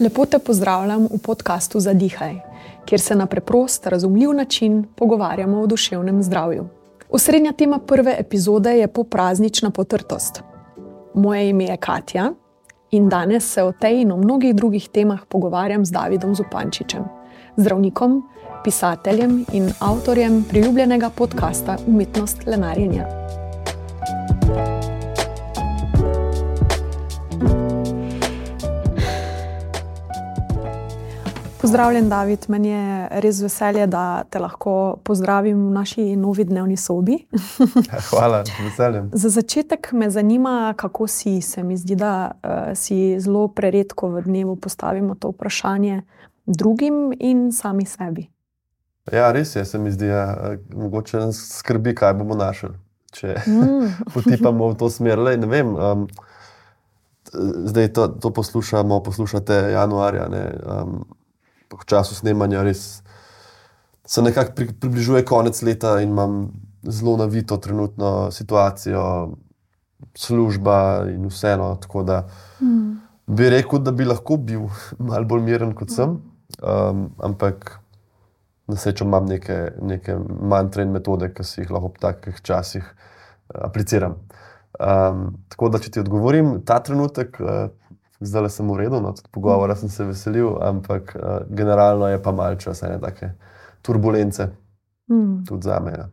Lepo te pozdravljam v podkastu Zadihaj, kjer se na preprost, razumljiv način pogovarjamo o duševnem zdravju. Osrednja tema prve epizode je popraznična potrtost. Moje ime je Katja in danes se o tej in o mnogih drugih temah pogovarjam z Davidom Zupančičem, zdravnikom, pisateljem in avtorjem priljubljenega podcasta Umetnost lenarjenja. Pozdravljen, David. Meni je res veselje, da te lahko pozdravim v naši novi dnevni sobi. Hvala, veseljem. Za začetek me zanima, kako si. Se mi zdi, da uh, si zelo preredko v dnevu postavimo to vprašanje drugim in sami sebi. Ja, res je, se mi zdi, da ja, mogoče nas skrbi, kaj bomo našli, če mm. potipamo v to smer. Lej, um, zdaj to, to poslušamo, poslušate januarja. Ne, um, v času snemanja res se nekako pri, približuje konec leta in imam zelo navito trenutno situacijo, služba in vseeno. Tako da mm. bi rekel, da bi lahko bil malo bolj miren kot sem, um, ampak na srečo imam neke, neke mantre in metode, ki si jih lahko v takih časih uh, apliciram. Um, tako da, če ti odgovorim, ta trenutek, uh, zdaj le sem v redu, no, pogovora sem se veselil, ampak uh, generalno je pa malce časa, ne take turbulence, mm. tudi za me. Ja.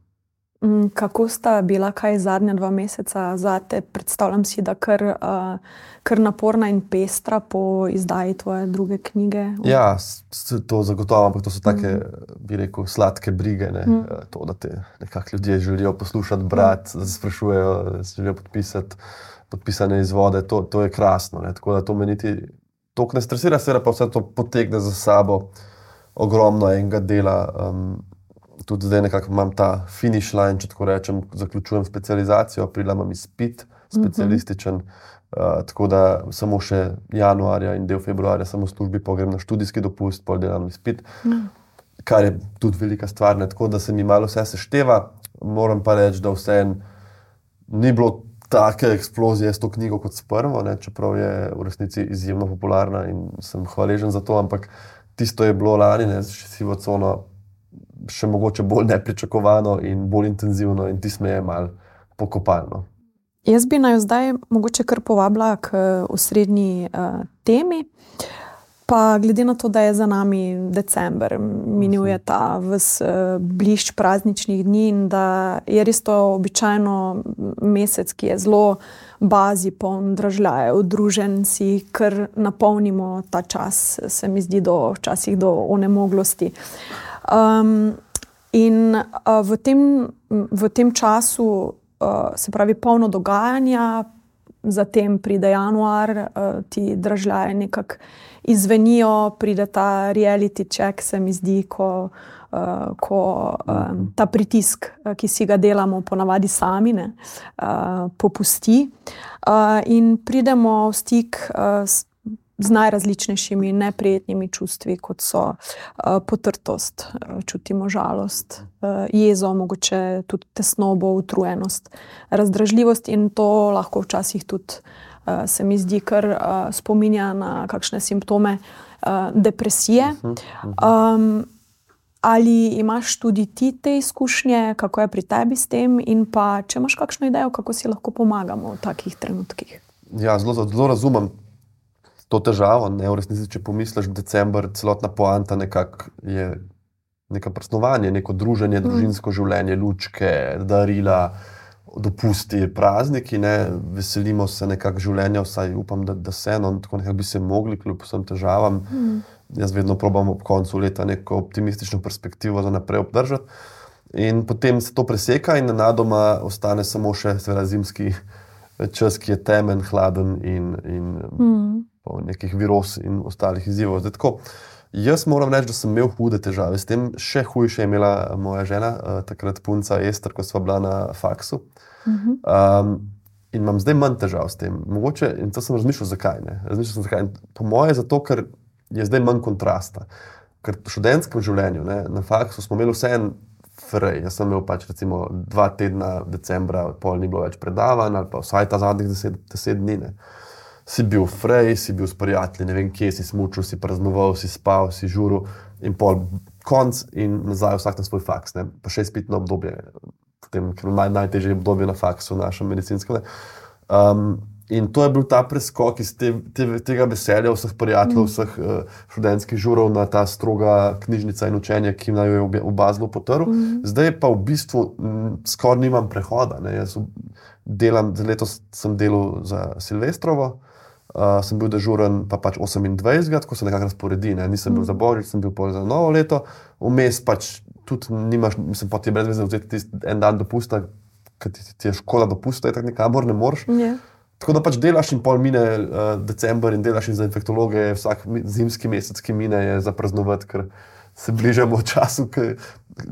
Mm, kako sta bila, kaj zadnja dva meseca za te? Predstavljam si, da kar, uh, kar naporna in pestra po izdaji tvoje druge knjige. Ja, to zagotovo, ampak to so take, mm. bi rekel, sladke brige. Mm. To, da te nekako ljudje želijo poslušati, brati, mm. sprašujejo, se želijo podpisati podpisane izvode, to, to je krasno. Ne? Tako da to me niti tako ne stresira, seveda pa vse to potegne za sabo ogromno enega dela. Um, tudi zdaj nekako imam ta finish line, če tako rečem, zaključujem specializacijo, aprila imam izpit, specialističen. Uh -huh. Uh, tako da samo še januarja in del februarja sem v službi, pa grem na študijski dopust, pol delam izpit, uh -huh. kar je tudi velika stvar. Ne? Tako da se mi malo vse sešteva, moram pa reči, da vse ni bilo take eksplozije s to knjigo kot s prvo, ne, čeprav je v resnici izjemno popularna in sem hvaležen za to. Ampak tisto je bilo lani, ne, še sivo cono, še mogoče bolj nepričakovano in bolj intenzivno, in ti sme je mal pokopalno. Jaz bi naj zdaj mogoče kar povabila k osrednji uh, temi. Uh, Pa glede na to, da je za nami decembr, minuje ta vse uh, bližnji prazničnih dni in da je res to običajno mesec, ki je zelo bazi, poln držav, družen si, ker napolnimo ta čas, se mi zdi, do, včasih do onemoglosti. Um, in uh, v, tem, v tem času, uh, se pravi, polno dogajanja, zatem pride januar, uh, ti držav nekako izvenijo, pride ta reality check, se mi zdi, ko, uh, ko um, ta pritisk, ki si ga delamo, ponavadi sami, ne, uh, popusti. Uh, in pridemo v stik uh, s, z najrazličnejšimi neprijetnimi čustvi, kot so uh, potrtost, uh, čutimo žalost, uh, jezo, mogoče tudi tesnobo, utrujenost, razdražljivost in to lahko včasih tudi. Eh, se mi zdi, kar uh, spominja na kakšne simptome uh, depresije. Um, ali imaš tudi ti te izkušnje, kako je pri tebi s tem, in pa če imaš kakšno idejo, kako si lahko pomagamo v takih trenutkih? Ja, zelo, zelo razumem to težavo. Ne, resnici, če pomisliš, decembr, celotna poanta je neko prstovanje, neko druženje, mm. družinsko življenje, lučke, darila dopusti, prazniki, ne, veselimo se nekako življenja, vsaj upam, da, da se eno, tako nekako bi se mogli, kljub vsem težavam. Mm. Jaz vedno probujem ob koncu leta neko optimistično perspektivo za naprej obdržati. In potem se to preseka, in na doma ostane samo še seveda, zimski čas, ki je temen, hladen in, in mm. Nekih virus in ostalih izzivov. Zdaj, tako, Jaz moram reči, da sem imel hude težave s tem, še hujše je imela eh, moja žena, uh, takrat punca Ester, ko smo bila na faksu. Um, in imam zdaj manj težav s tem. Mogoče, in to sem razmišljal, zakaj ne. Razmišljal sem, zakaj. Po mojem, zato, ker je zdaj manj kontrasta. Ker v študentskem življenju, ne, na faksu, smo imeli vse en frej. Jaz sem imel pač recimo dva tedna, decembra, pol ni bilo več predavanj, ali pa vsaj ta zadnjih deset, deset dni. Ne. Si bil frej, si bil s prijatelji, ne vem, kje si smučil, si praznoval, si spal, si žuril in pol konc in nazaj vsak na svoj faks, ne? pa še izpitno obdobje, potem naj, najtežje obdobje na faksu v našem medicinskem. Um, in to je bil ta preskok iz te, te, tega veselja vseh prijateljev, mm. vseh uh, študentskih žurov na ta stroga knjižnica in učenje, ki naj jo je v Bazlu potrl. Mm. Zdaj pa v bistvu skoraj nimam prehoda. Ne? Jaz delam, letos sem delal za Silvestrovo. Uh, sem bil dežuren, pa pač 28, tako se nekako razporedi. Ne? Nisem bil mm. za božič, sem bil za novo leto, vmes pač tudi nimaš, mislim, pa ti je brez veze vzeti en dan dopusta, ker ti, ti je škoda dopusta, tako nikamor ne moreš. Yeah. Tako da pač delaš in pol mine uh, decembr in delaš in za infektologe, vsak zimski mesec, ki mine, je za praznovati, ker se bližamo času, k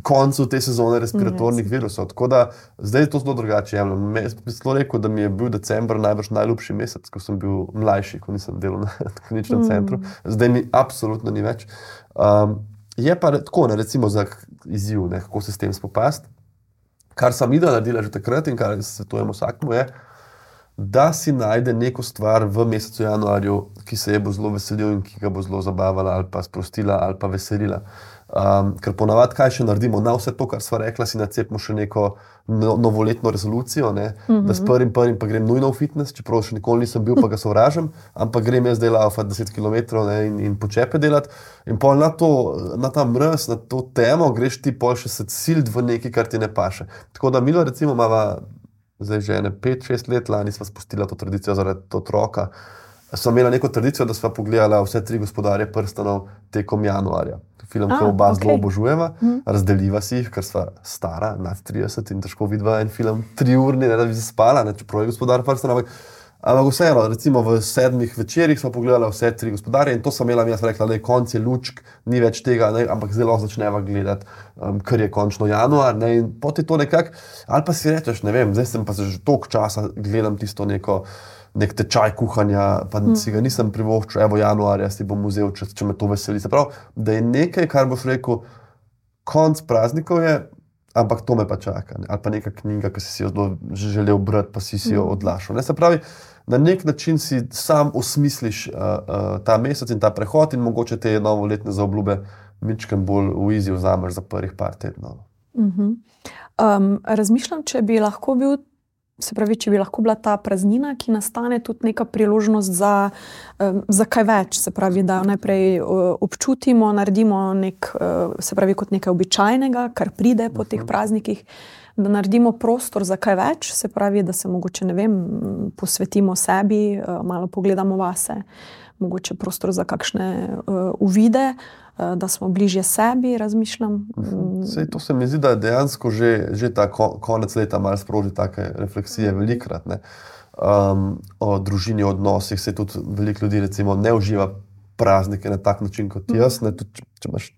koncu te sezone respiratornih virusov. Tako da zdaj je to zelo drugače. Jaz bi celo rekel, da mi je bil decembr najbrž najljubši mesec, ko sem bil mlajši, ko nisem delal na kliničnem mm. centru. Zdaj mi absolutno ni več. Um, je pa tako, ne, recimo za izziv, ne, kako se s tem spopasti. Kar sem videl, da delaš takrat in kar svetujem vsakmu, je, da si najde neko stvar v mesecu januarju, ki se je bo zelo veselil in ki ga bo zelo zabavala, ali pa sprostila, ali pa veselila. Um, ker ponavadi, kaj še naredimo, na vse to, kar smo rekli, si nacepimo še neko no, novoletno rezolucijo, mm -hmm. da s mhm. prvim, prvim pa grem nujno v fitness, čeprav še nikoli nisem bil, pa ga sovražim, ampak grem jaz delati 10 km ne, in, in počepe delati. In pol na, to, na ta mrz, na to temo, greš ti pol še se cilj v nekaj, kar ti ne paše. Tako da Milo, recimo, ima zdaj že ne 5-6 let, lani smo spustili to tradicijo zaradi otroka. Smo imeli neko tradicijo, da smo pogledali vse tri gospodarje prstanov tekom januarja. Film, ki oba okay. zelo obožujeva, mm. razdeliva si jih, ker smo stara, nad 30 in težko vidva en film, tri urni, ne da bi se spala, ne, čeprav je gospodar prstanov. Ampak vseeno, recimo v sedmih večerjih smo pogledali vse tri gospodarje in to sem imela, jaz rekla, da je konc je lučk, ni več tega, ne, ampak zelo začneva gledati, um, ker je končno januar. Ne, in poti to nekako, ali pa si rečeš, ne vem, zdaj sem pa že toliko časa gledam tisto neko. Nek tečaj kuhanja, pa mm. si ga nisem privoščil, evo, januarja si bom vzel, če, če me to veseli. Se pravi, da je nekaj, kar boš rekel, konc praznikov je, ampak to me pa čaka. Ne? Ali pa neka knjiga, ki si jo želel brati, pa si, si jo mm. odlašal. Ne? Se pravi, na nek način si sam osmisliš uh, uh, ta mesec in ta prehod, in mogoče te novoletne zaobljube mičkem bolj v izi vzameš za prvih par tednov. Uh -huh. um, razmišljam, če bi lahko bil. Se pravi, če bi lahko bila ta praznina, ki nastane tudi neka priložnost za, za kaj več, se pravi, da najprej občutimo, naredimo nek, se pravi, kot nekaj običajnega, kar pride po teh praznikih, da naredimo prostor za kaj več, se pravi, da se mogoče vem, posvetimo sebi, eh, malo pogledamo vase, mogoče prostor za kakšne uvide, uh, da smo bližje sebi, razmišljam. Sej, mhm. to se mi zdi, da je dejansko že, že ta konec leta malo sproži take refleksije, velikrat. Um, o družini, o odnosih, se tudi veliko ljudi recimo, ne uživa praznike na tak način kot jaz. Ne, tudi, če, če imaš,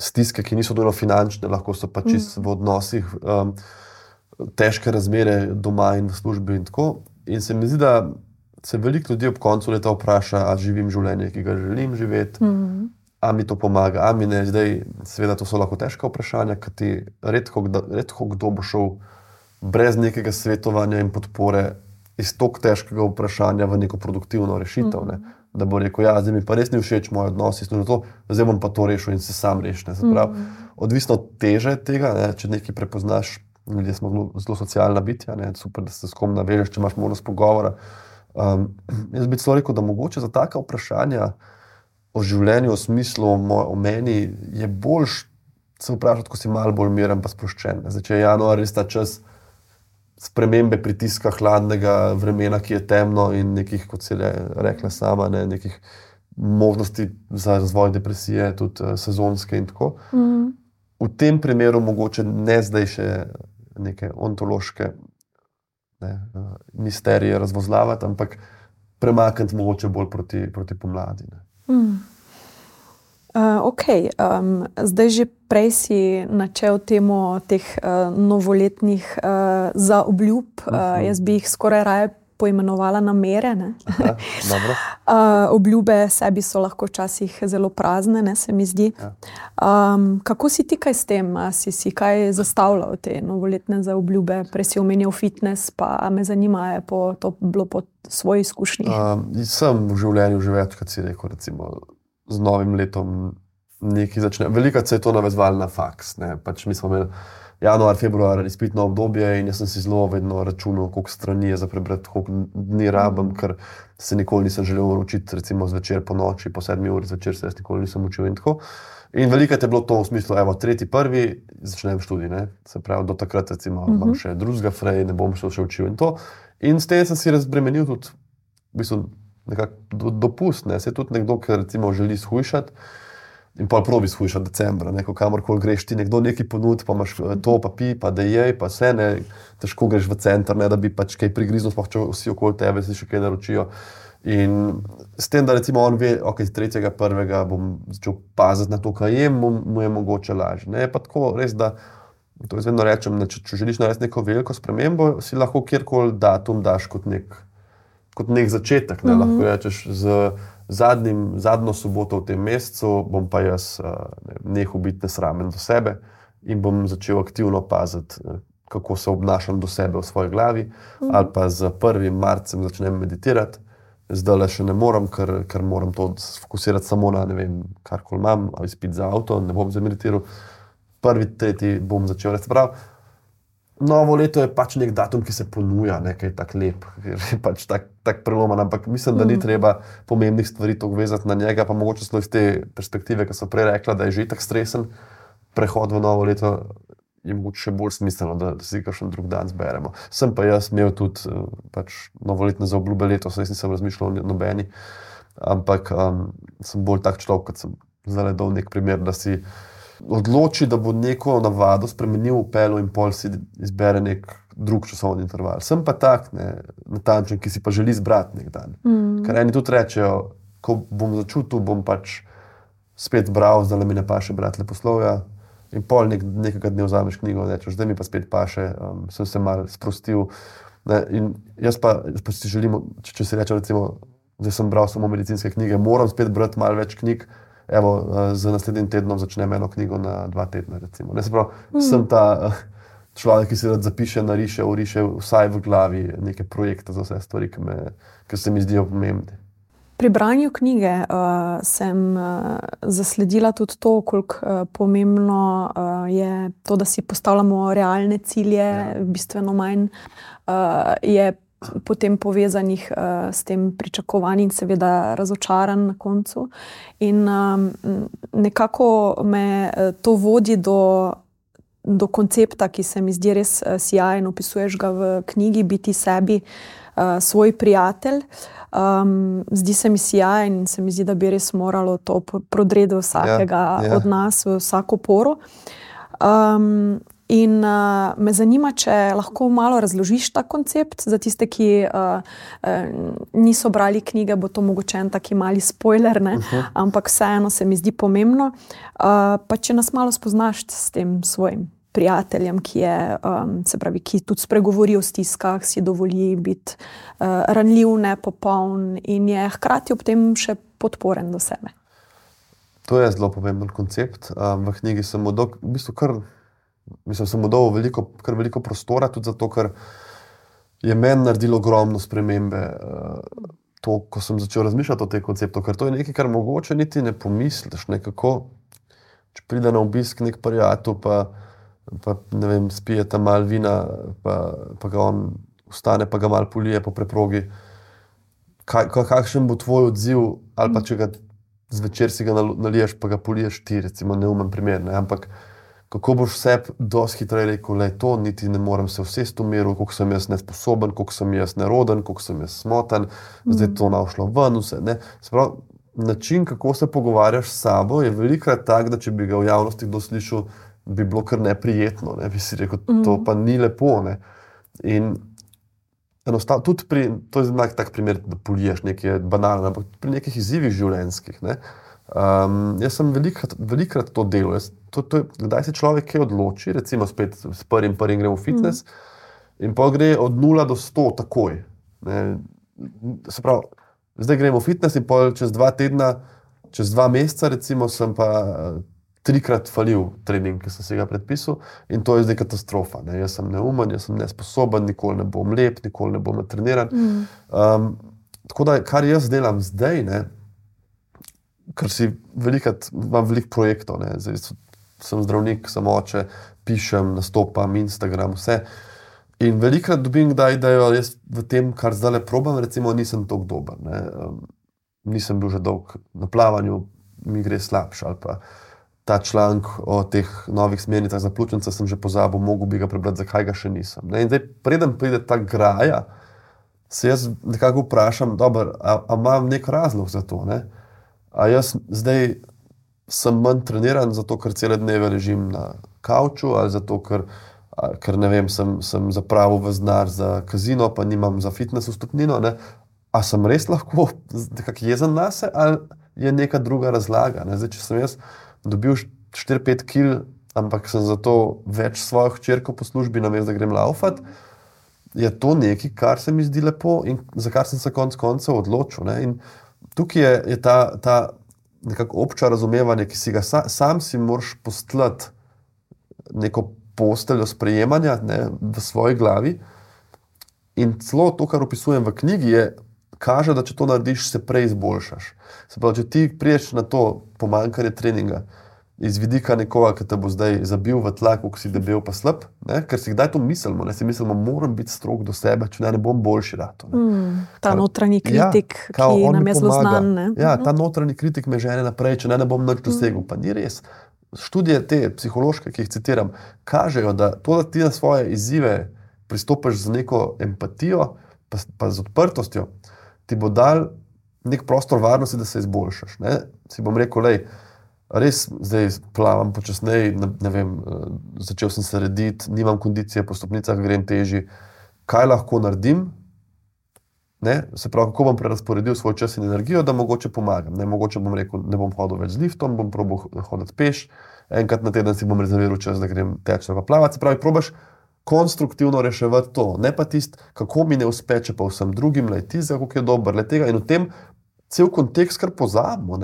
stiske, ki niso dovolj finančne, lahko so pač mm. v odnosih, um, težke razmere doma in v službi. In, in se mi zdi, da se veliko ljudi ob koncu leta vpraša, ali živim življenje, ki ga želim živeti. Mm. A mi to pomaga, a mi ne. Zdaj, seveda, to so lahko težka vprašanja, ker ti redko, redko kdo bo šel brez nekega svetovanja in podpore iz tako težkega vprašanja v neko produktivno rešitev. Mm -hmm. ne da bo rekel, ja, mi pa res ni všeč moj odnos, to, zdaj bom pa to rešil in se sam rešil. Mm. Odvisno od teže tega, ne, če nekaj prepoznaš, ljudje smo zelo, zelo socialna bitja, ne, super, da se s kom navežeš, če imaš možnost pogovora. Um, jaz bi celo rekel, da mogoče za taka vprašanja o življenju, o smislu, o, moj, o meni, je boljš se vprašati, ko si malo bolj miren, pa sproščen. Zdaj, če je januar res ta čas spremembe pritiska hladnega vremena, ki je temno, in nekih, kot se je rekla sama, ne, nekih možnosti za razvoj depresije, tudi uh, sezonske in tako. Mm -hmm. V tem primeru mogoče ne zdaj še neke ontološke ne, uh, misterije razvozlavati, ampak premakniti mogoče bolj proti, proti pomladi. Mm. Uh, ok, um, zdaj že prej si načel temo teh uh, novoletnih uh, zaobljub. Uh, jaz bi jih skoraj raje poimenovala namere. Aha. Uh, obljube sebi so lahko včasih zelo prazne, ne, se mi zdi. Ja. Um, kako si ti kaj s tem? A si si kaj zastavljal te novoletne za obljube? Prej si omenil fitness, pa me zanima, je po, to bilo po svoji izkušnji. Um, sem v življenju že večkrat si rekel, recimo, z novim letom nekaj začne. Veliko se je to navezvalo na faks. ne. Pač mi smo imeli januar, februar izpitno obdobje in jaz sem si zelo vedno računal, koliko strani je za prebrati, koliko dni rabim, ker se nikoli nisem želel učiti, recimo zvečer po noči, po sedmi uri zvečer se jaz nikoli nisem učil in tako. In veliko je bilo to v smislu, evo, tretji, prvi, začnem študij. Ne? Se pravi, do takrat recimo, uh -huh. imam še drugega frej, ne bom šel še učil in to. In s tem sem si razbremenil tudi, v bistvu, nekako do, dopust. Ne? Se tudi nekdo, ki recimo želi shujšati. In pa probi shujšati decembra, ne? ko kamorkoli greš, ti nekdo nekaj ponudi, pa imaš eh, to, pa pi, pa da je, pa vse ne, težko greš v center, ne da bi pač kaj prigriznil, sploh če vsi okoli tebe si še kaj naročijo. In s tem, da recimo on ve, ok, iz tretjega, prvega bom začel paziti na to, kaj jem, mu, mu je mogoče lažje. Ne je pa tako res, da to jaz vedno rečem, da če, če želiš narediti neko veliko spremembo, si lahko kjerkoli datum daš kot nek, kot nek začetek. Ne? Mm -hmm. Lahko rečeš z zadnjim, zadnjo soboto v tem mesecu, bom pa jaz eh, ne, nehal biti nesramen do sebe in bom začel aktivno paziti. eh, Kako se obnašam do sebe v svoji glavi, mm. ali pa z 1. marcem začnem meditirati, zdaj le še ne morem, ker, ker moram to fokusirati samo na ne vem, kar koli imam, ali spiti za avto, ne bom zameditiral. Prvi, tretji bom začel reči. Novo leto je pač nek datum, ki se ponuja, nekaj tako lep, pač tako tak prelomen. Ampak mislim, da ni treba pomembnih stvari tako vezati na njega, pa mogoče celo iz te perspektive, ki so prej rekla, da je že tako stresen prehod v novo leto. Je mogoče še bolj smiselno, da, da si kakšen drug dan zberemo. Sem pa jaz imel tudi uh, pač novoletne za obljube letos, res nisem razmišljal o nobeni, ampak um, sem bolj tak človek, kot sem zdaj dal nek primer, da si odloči, da bo neko navado spremenil v pelo in pol si izbere nek drug časovni interval. Sem pa tak, ne, natančen, ki si pa želi zbrati nek dan. Mm. Ker eni tudi rečejo, ko bom začutil, bom pač spet bral, zdaj mi ne pa še brati leposlovja. In pol nek, nekega dne vzameš knjigo in rečeš, zdaj mi pa spet paše, um, sem se mal sprostil. Ne, in jaz pa, jaz pa si želim, če, če si rečem, recimo, da sem bral samo medicinske knjige, moram spet brati malo več knjig. Evo, uh, z naslednjim tednom začnem eno knjigo na dva tedna. Recimo. Ne, se pravi, mm. sem ta uh, človek, ki si rad zapiše, nariše, uriše vsaj v glavi neke projekte za vse stvari, ki, me, ki se mi zdijo pomembne. Pri branju knjige uh, sem uh, zasledila tudi to, koliko uh, pomembno uh, je to, da si postavljamo realne cilje, ja. bistveno manj uh, je potem povezanih uh, s tem pričakovanjem, in seveda razočaran na koncu. In um, nekako me uh, to vodi do. Do koncepta, ki se mi zdi res uh, sjajen, opisuješ ga v knjigi, biti sebi, uh, svoj prijatelj. Um, zdi se mi sjajen in se mi zdi, da bi res moralo to prodreti vsakega ja, ja. od nas, v vsako poro. Um, in uh, me zanima, če lahko malo razložiš ta koncept za tiste, ki uh, uh, niso brali knjige, bo to mogoče en taki mali spoiler, uh -huh. ampak vseeno se mi zdi pomembno. Uh, pa če nas malo spoznaš s tem svojim prijateljem, ki, je, um, pravi, ki tudi spregovori o stiskah, si dovoli biti uh, ranljiv, nepopoln in je hkrati ob tem še podporen do sebe. To je zelo pomemben koncept. Um, v knjigi sem mu v bistvu kar, mislim, sem mu dal veliko, kar veliko prostora, tudi zato, ker je meni naredilo ogromno spremembe. Uh, To, ko sem začel razmišljati o tem konceptu, ker to je nekaj, kar mogoče niti ne pomisliš. Nekako, če pride na obisk nek prijatelj, pa pa ne vem, spije tam malo vina, pa, pa ga on ustane, pa ga malo polije po preprogi. Kaj, kakšen bo tvoj odziv, ali pa če ga zvečer si ga naliješ, pa ga poliješ ti, recimo, neumen primer. Ne? Ampak kako boš vse dosti hitreje rekel, da je to, niti ne morem se vse s to mero, koliko sem jaz nesposoben, koliko sem jaz neroden, koliko sem jaz smoten, zdaj je to našlo ven, vse. Sprav, način, kako se pogovarjaš s sabo, je velikrat tak, da če bi ga v javnosti kdo slišal, bi bilo kar neprijetno, ne? bi si rekel, to mm. pa ni lepo. Ne? In enostavno, tudi pri, to je znak tak primer, da poliješ nekaj banalnega, ampak pri nekih izzivih življenjskih. Ne? Um, jaz sem velikrat, velikrat to delal. To, to je, kdaj se človek kaj odloči, recimo spet s prvim, prvim gremo v fitness, mm. in pa gre od 0 do 100 takoj. Ne. Se pravi, zdaj gremo v fitness in pol čez dva tedna, čez dva meseca, recimo, sem pa eh, trikrat falil trening, ki sem si ga predpisal in to je zdaj katastrofa. Ne. Jaz sem neumen, jaz sem nesposoben, nikoli ne bom lep, nikoli ne bom treniran. Mm. Um, tako da, kar jaz delam zdaj, ne, ker si velikrat, imam veliko projektov, zdaj sem zdravnik, sem oče, pišem, nastopam, Instagram, vse. In velikrat dobim, da idejo, jaz v tem, kar zdaj le probam, recimo, nisem tako dober. Ne. Nisem bil že dolg na plavanju, mi gre slabše. Ali pa ta članek o teh novih smernicah za pljučnice sem že pozabil, mogo bi ga prebrati, zakaj ga še nisem. Ne. In zdaj, preden pride ta graja, se jaz nekako vprašam, dobro, a, a imam nek razlog za to. Ne? A jaz zdaj sem manj treniran, zato ker cele dneve ležim na kavču, ali zato ker, ker ne vem, sem, sem zapravil v znar za kazino, pa nimam za fitness vstopnino. Ne? A sem res lahko jezen na se, ali je neka druga razlaga? Ne? Zdaj, če sem jaz dobil 4-5 kil, ampak sem zato več svojih črkov po službi, namesto da grem laufat. Je to nekaj, kar se mi zdi lepo in za kar sem se konec koncev odločil. Ne? In tukaj je, je ta, ta nekako obča razumevanje, ki si ga sa, sam si moraš postlati neko posteljo sprejemanja ne, v svoji glavi. In celo to, kar opisujem v knjigi, je, kaže, da če to narediš, se prej izboljšaš. Se pravi, če ti priješ na to pomankanje treninga iz vidika nekoga, ki te bo zdaj zabil v tlak, ko si debel, pa slab, ne? ker si kdaj to mislimo, ne si mislimo, moram biti strog do sebe, če ne, ne bom boljši rato. ne. Mm, ta Kar- notranji kritik, ja, kao, ki nam je zelo znan. Ne? Ja, Mhm. ta notranji kritik me žene naprej, če ne, ne bom nič dosegel. Pa ni res. Študije te psihološke, ki jih citiram, kažejo, da to, da ti na svoje izzive pristopiš z neko empatijo, pa, pa z odprtostjo, ti bo dal nek prostor varnosti, da se izboljšaš. Ne? Si bom rekel, lej, res zdaj plavam počasneje, ne, ne vem, eh, začel sem se rediti, nimam kondicije, po stopnicah grem teži. Kaj lahko naredim, Ne? Se pravi, kako bom prerasporedil svoj čas in energijo, da mogoče pomagam. Ne? Mogoče bom rekel, ne bom hodil več z liftom, bom probil hoditi peš, enkrat na teden si bom rezerviral čas, da grem teč ali plavati. Se pravi, probaš konstruktivno reševati to, ne pa tisto, kako mi ne uspe, če pa vsem drugim, le ti, kako je dober, le tega. In v tem cel kontekst kar pozabimo.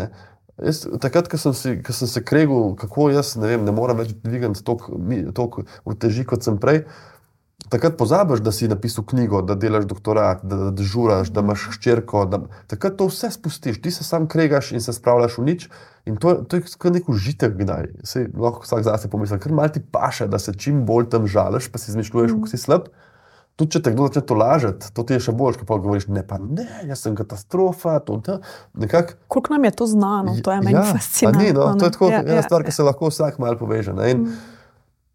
Jaz, takrat, ko sem, si- ko sem se kregel, kako jaz ne, vem, ne morem več dvigati toliko uteži, kot sem prej, takrat pozabiš, da si napisal knjigo, da delaš doktorat, da, da dežuraš, da imaš hčerko. Da, takrat to vse spustiš, ti se sam kregaš in se spravljaš v nič. In to, to je kot nek užitek, kdaj. Sej, lahko vsak zase pomisli, ker malo ti paše, da se čim bolj tam žališ, pa si izmišljuješ, kako si slab. Tudi če te kdo začne to lažeti, to ti je še bolj, ko pa govoriš, ne, pa ne, jaz sem katastrofa, to, to. Nekako Koliko nam je to znano, to je meni ja, fascinantno. Ni, no, to je ne. tako, Ja, ena ja, stvar, ki ja. se lahko vsak malo poveže. Ne? In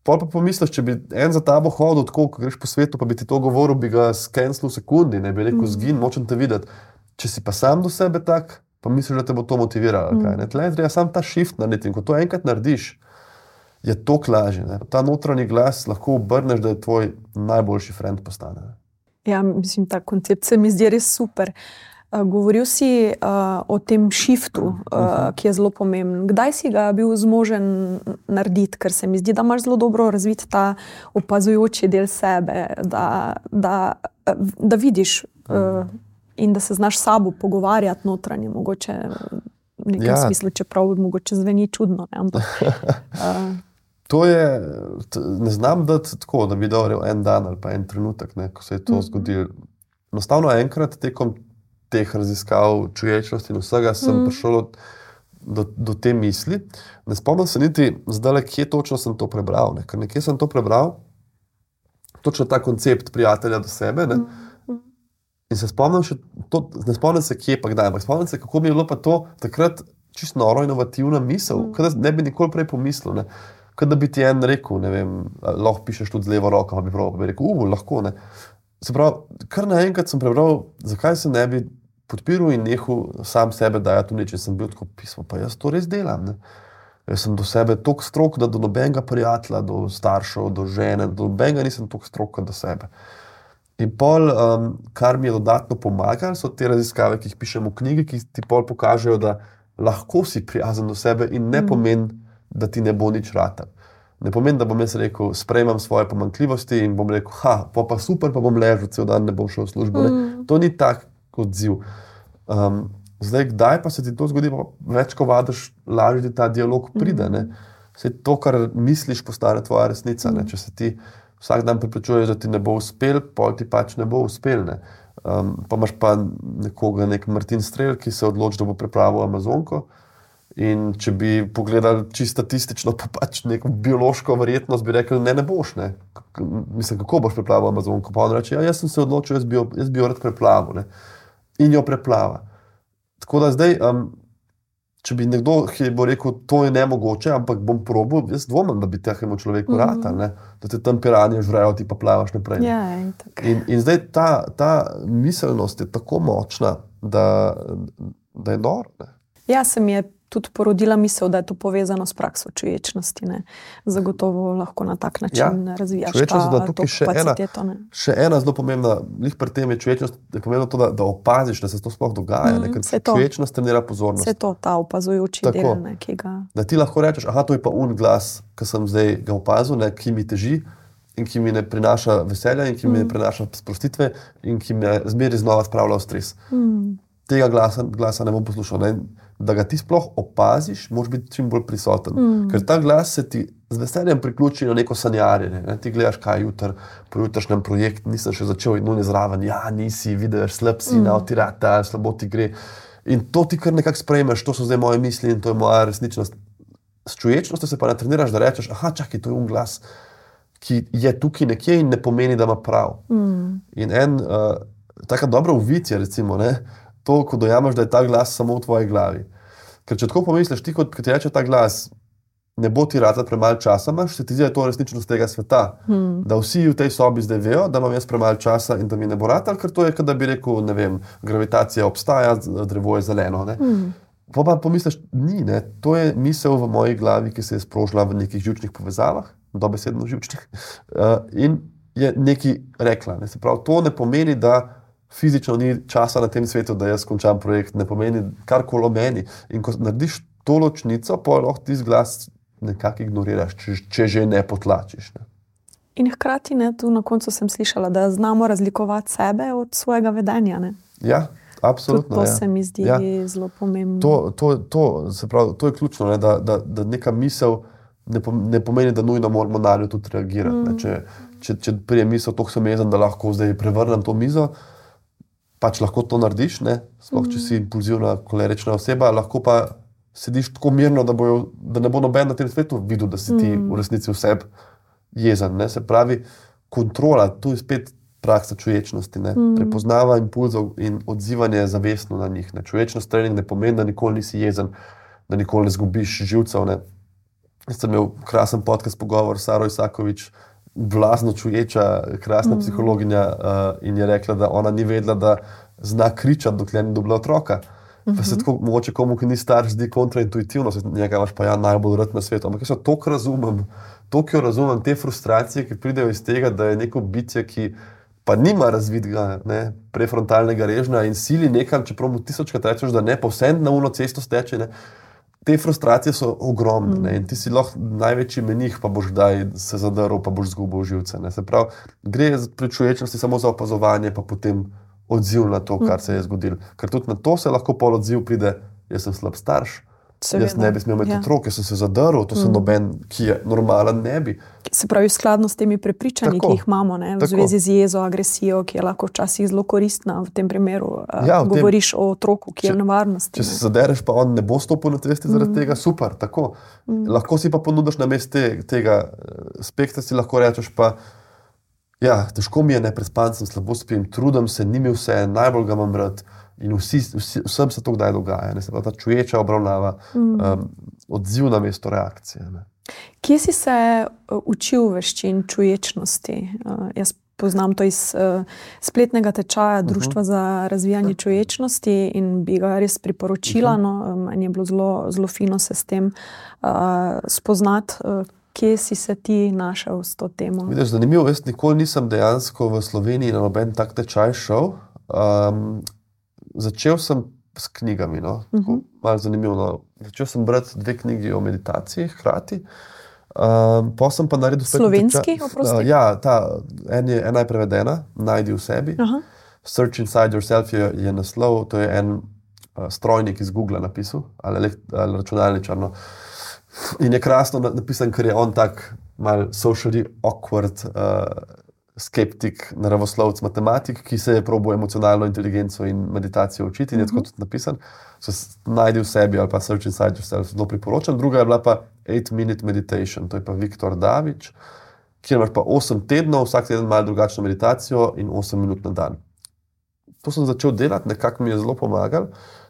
Pol pa pomisliš, če bi en za tabo hodil, tako ko greš po svetu, pa bi ti to govoril, bi ga skenil v sekundi, ne bi rekel, zgin, nočem te videti. Če si pa sam do sebe tak, pa misliš, da te bo to motiviralo. ne? Tle je treba sam ta shift narediti ko to enkrat narediš, je to lažje. ne. Ta notranji glas lahko obrneš, da je tvoj najboljši friend postane. ne. Ja, mislim, ta koncept se mi zdi res super. Uh, govoril si uh, o tem shiftu, uh, ki je zelo pomemben. Kdaj si ga bil zmožen narediti, ker se mi zdi, da imaš zelo dobro razvit ta opazujoči del sebe, da, da, da vidiš uh, in da se znaš sabo pogovarjati notranje, mogoče v nekem ja. smislu, čeprav mogoče zveni čudno. Ne, ampak, uh, To je, ne znam dati tako, da bi dal en dan ali pa en trenutek, ne, ko se je to mm. -hmm. zgodilo. Enostavno enkrat tekom teh raziskav čuječnosti in vsega sem mm. -hmm. prišel do, do, te misli. Ne spomnim se niti zdaj, kje točno sem to prebral. Ne, ker nekje sem to prebral, točno ta koncept prijatelja do sebe. Ne, Mhm. In se spomnim, še to, ne spomnim se, kje pa kdaj, ampak spomnim se, kako mi je bilo pa to takrat čisto noro, inovativna misel, mm. da ne bi nikoli prej pomislil. Ne. Kot da bi ti en rekel, ne vem, lahko pišeš tudi z levo roko, pa bi prav, pa bi rekel, uf, lahko ne. Se pravi, kar naenkrat sem prebral, zakaj se ne bi podpiral in nehal sam sebe dajati v nič. Sem bil tako pismo, pa jaz to res delam. Ne. Jaz sem do sebe tako strok, da do nobenega prijatelja, do staršev, do žene, do nobenega nisem tako strok kot do sebe. In pol, um, kar mi je dodatno pomagalo, so te raziskave, ki jih pišem v knjigi, ki ti pol pokažejo, da lahko si prijazen do sebe in ne Mhm. pomeni, da ti ne bo nič rata. Ne pomeni, da bom jaz rekel, sprejemam svoje pomankljivosti in bom rekel, ha, pa, pa super, pa bom ležal cel dan, ne bom šel v službo. Mm. To ni tak odziv. Um, zdaj, kdaj pa se ti to zgodi, pa več ko vadiš, lažje ti ta dialog pride. Mm. Vse to, kar misliš, postane tvoja resnica. Mm. Če se ti vsak dan pripričuješ, da ti ne bo uspel, pol ti pač ne bo uspel. Ne? Um, pa imaš pa nekoga, nek Martin Strel, ki se odloči, da bo pripravil Amazonko. In če bi pogledali čisto statistično, pa pač neko biološko verjetnost, bi rekel, ne, ne boš. Ne. Mislim, kako boš preplavil Amazonko. Pa on reče, ja, jaz sem se odločil, jaz bi jo, jaz bi jo rad preplavil. Ne. In jo preplava. Tako da zdaj, um, če bi nekdo bo rekel, to je nemogoče, ampak bom probil, jaz dvomim, da bi temu človeku mm -hmm. rata, da te tam piranje žrejo, ti pa plavaš naprej. Ja, in, in, in zdaj ta, ta miselnost je tako močna, da, da je noro. Ja, se mi je tudi porodila misel, da je to povezano s prakso čuječnosti. Ne. Zagotovo lahko na tak način ja, razvijaš čuječnost. Ta, tukaj še ena, še ena zelo pomembna, njih pri tem je čuječnost, je pomembno to, da, da opaziš, da se to sploh dogaja. Mm, ker čuječnost trenira pozornost. Vse to, ta opazujoči Tako, del, ne, ki ga. Da ti lahko rečeš, aha, to je pa un glas, ki sem zdaj ga opazil, ne, ki mi teži. In ki mi ne prinaša veselja, in ki mm. mi ne mm. prinaša sprostitve, in ki me zmeraj znova spravlja v stres. Mm. Tega glasa, glasa ne bom poslušal. Ne? da ga ti sploh opaziš, moraš biti čim bolj prisoten. Mm. Ker ta glas se ti z veseljem priključi na neko sanjarjenje. Ne? Ti gledaš, kaj je jutr, po jutrišnjem projektu, nisem še začel in nujno zraven, ja, nisi, vidiš, slab si, mm. nautirata, slabo ti gre. In to ti kar nekako sprejmeš, to so zdaj moje misli in to je moja resničnost. S čuječnostjo se pa ne treniraš, da rečeš, ah, čakaj, to je un glas, ki je tukaj nekje in ne pomeni, da ima prav. Mm. In en, uh, tako dobro uvidje, recimo, ne? To, ko dojameš, da je ta glas samo v tvoji glavi. Ker če tako pomisliš, ti kot ti reče ta glas, ne bo ti rad premalo časa, imaš, se ti zdi, da je to resničnost tega sveta. Hmm. Da vsi v tej sobi zdaj vejo, da imam jaz premalo časa in da mi ne bo rad, ker to je, da bi rekel, ne vem, gravitacija obstaja, drevo je zeleno. Hmm. Pa pa pomisliš, ni, ne? to je misel v moji glavi, ki se je sprožila v nekih žučnih povezavah, dobesedno žučnih, uh, in je nekaj rekla. Ne? Pravi, to ne pomeni, da fizično ni časa na tem svetu, da jaz končam projekt, ne pomeni karkoli meni. In ko narediš to ločnico, pa lahko ti zglas nekako ignoriraš, če, če že ne potlačiš. Ne. In hkrati, ne, tu na koncu sem slišala, da znamo razlikovati sebe od svojega vedenja. Ne. Ja. Absolutno, to ja. se mi zdi ja. zelo pomembno. To, to, to, pravi, to je ključno, ne, da, da, da neka misel ne pomeni, da nujno moramo na njo tudi reagirati. Mm. Če, če, če prije misel, to sem jezen, da lahko zdaj prevrnem to mizo, pač lahko to narediš, ne? sploh če si impulzivna, kolerična oseba, lahko pa sediš tako mirno, da, bojo, da ne bo noben na tem svetu videl, da si ti mm. v resnici vse jezen. Ne? Se pravi, kontrola, tu je spet praksa čuječnosti, mm. prepoznava impulzov in odzivanje zavestno na njih. Ne? Čuječnost trening ne pomeni, da nikoli nisi jezen, da nikoli ne zgubiš živcev. Ne? Jaz sem imel krasen podcast pogovor s Saro Isakovič vlazno čuječa, krasna mm. psihologinja uh, in je rekla, da ona ni vedela, da zna kričati, dokler ni dobila otroka. Pa se mhm. tako, mogoče komu, ki ni star, zdi kontraintuitivno, se njega imaš pa ja najbolj rad na svetu. Ampak jaz to razumem, to, ki jo razumem, te frustracije, ki pridejo iz tega, da je neko bitje, ki pa nima razvidega ne, prefrontalnega režna in sili nekam, čeprav mu tisočkrat rečeš, da ne, povsem na uno cesto steče. Ne, te frustracije so ogromne mm. in ti si lahko največji menih, pa boš kdaj se zadrl, pa boš zgubil živce. Se pravi, gre pri človečnosti samo za opazovanje, pa potem odziv na to, kar mm. se je zgodilo. Ker tudi na to se lahko pol odziv pride, jaz sem slab starš. Seveda. Jaz ne bi smel imeti ja. otrok, jaz sem se zadrl, to mm. noben, ki je normalen, ne bi. Se pravi, skladno s temi prepričanji, Tako. ki jih imamo ne, v Tako. zvezi z jezo, agresijo, ki je lahko včasih zelo koristna v tem primeru. Ja, v govoriš tem, o otroku, ki če, je v nevarnosti. Če ne. se zadereš, pa on ne bo stopil na cesti zaradi mm. tega, super. Mm. Lahko si pa ponudiš na mestu te, tega eh, spektra, si lahko rečeš pa. Ja, težko mi je, ne prespan sem, slabo spim, trudim se, ni mi vse, najbolj ga imam rad. In vsi, vsi, vsem se to kdaj dogaja, ne se pa ta čuječa obravnava, mm. um, odziv na mesto reakcije. Ne. Kje si se uh, učil veščin čuječnosti? Uh, jaz poznam to iz uh, spletnega tečaja mhm. Društva uh -huh. za razvijanje ja. čuječnosti in bi ga res priporočila. Uh -huh. no, um, je bilo zelo, zelo fino se s tem uh, spoznati. Uh, Kje si se ti našel s to temo? Vidiš, zanimivo, jaz nikoli nisem dejansko v Sloveniji na noben tak tečaj šel. Um, začel sem s knjigami. No? Uh mhm. -huh. Malo zanimivo. No? Začel sem brati dve knjigi o meditaciji, hkrati. Um, pa sem pa naredil spet Slovenski, oprosti? Uh, ja, ta, en je, ena je prevedena, najdi v sebi. Aha. Search Inside Yourself je, je naslov, to je en uh, strojnik iz Google napisal, ali, elekt- ali računalničar. No. In je krasno na- napisan, ker je on tak mal socially awkward, uh, skeptik, naravoslovec, matematik, ki se je probo emocionalno inteligenco in meditacijo učiti in je tako tudi napisan. So najdi v sebi ali pa Search Inside Yourself zelo priporočam. Druga je bila pa 8 Minute Meditation, to je pa Viktor Davič, kjer imaš pa 8 tednov, vsak teden malo drugačno meditacijo in 8 minut na dan. To sem začel delati, nekako mi je zelo pomagal.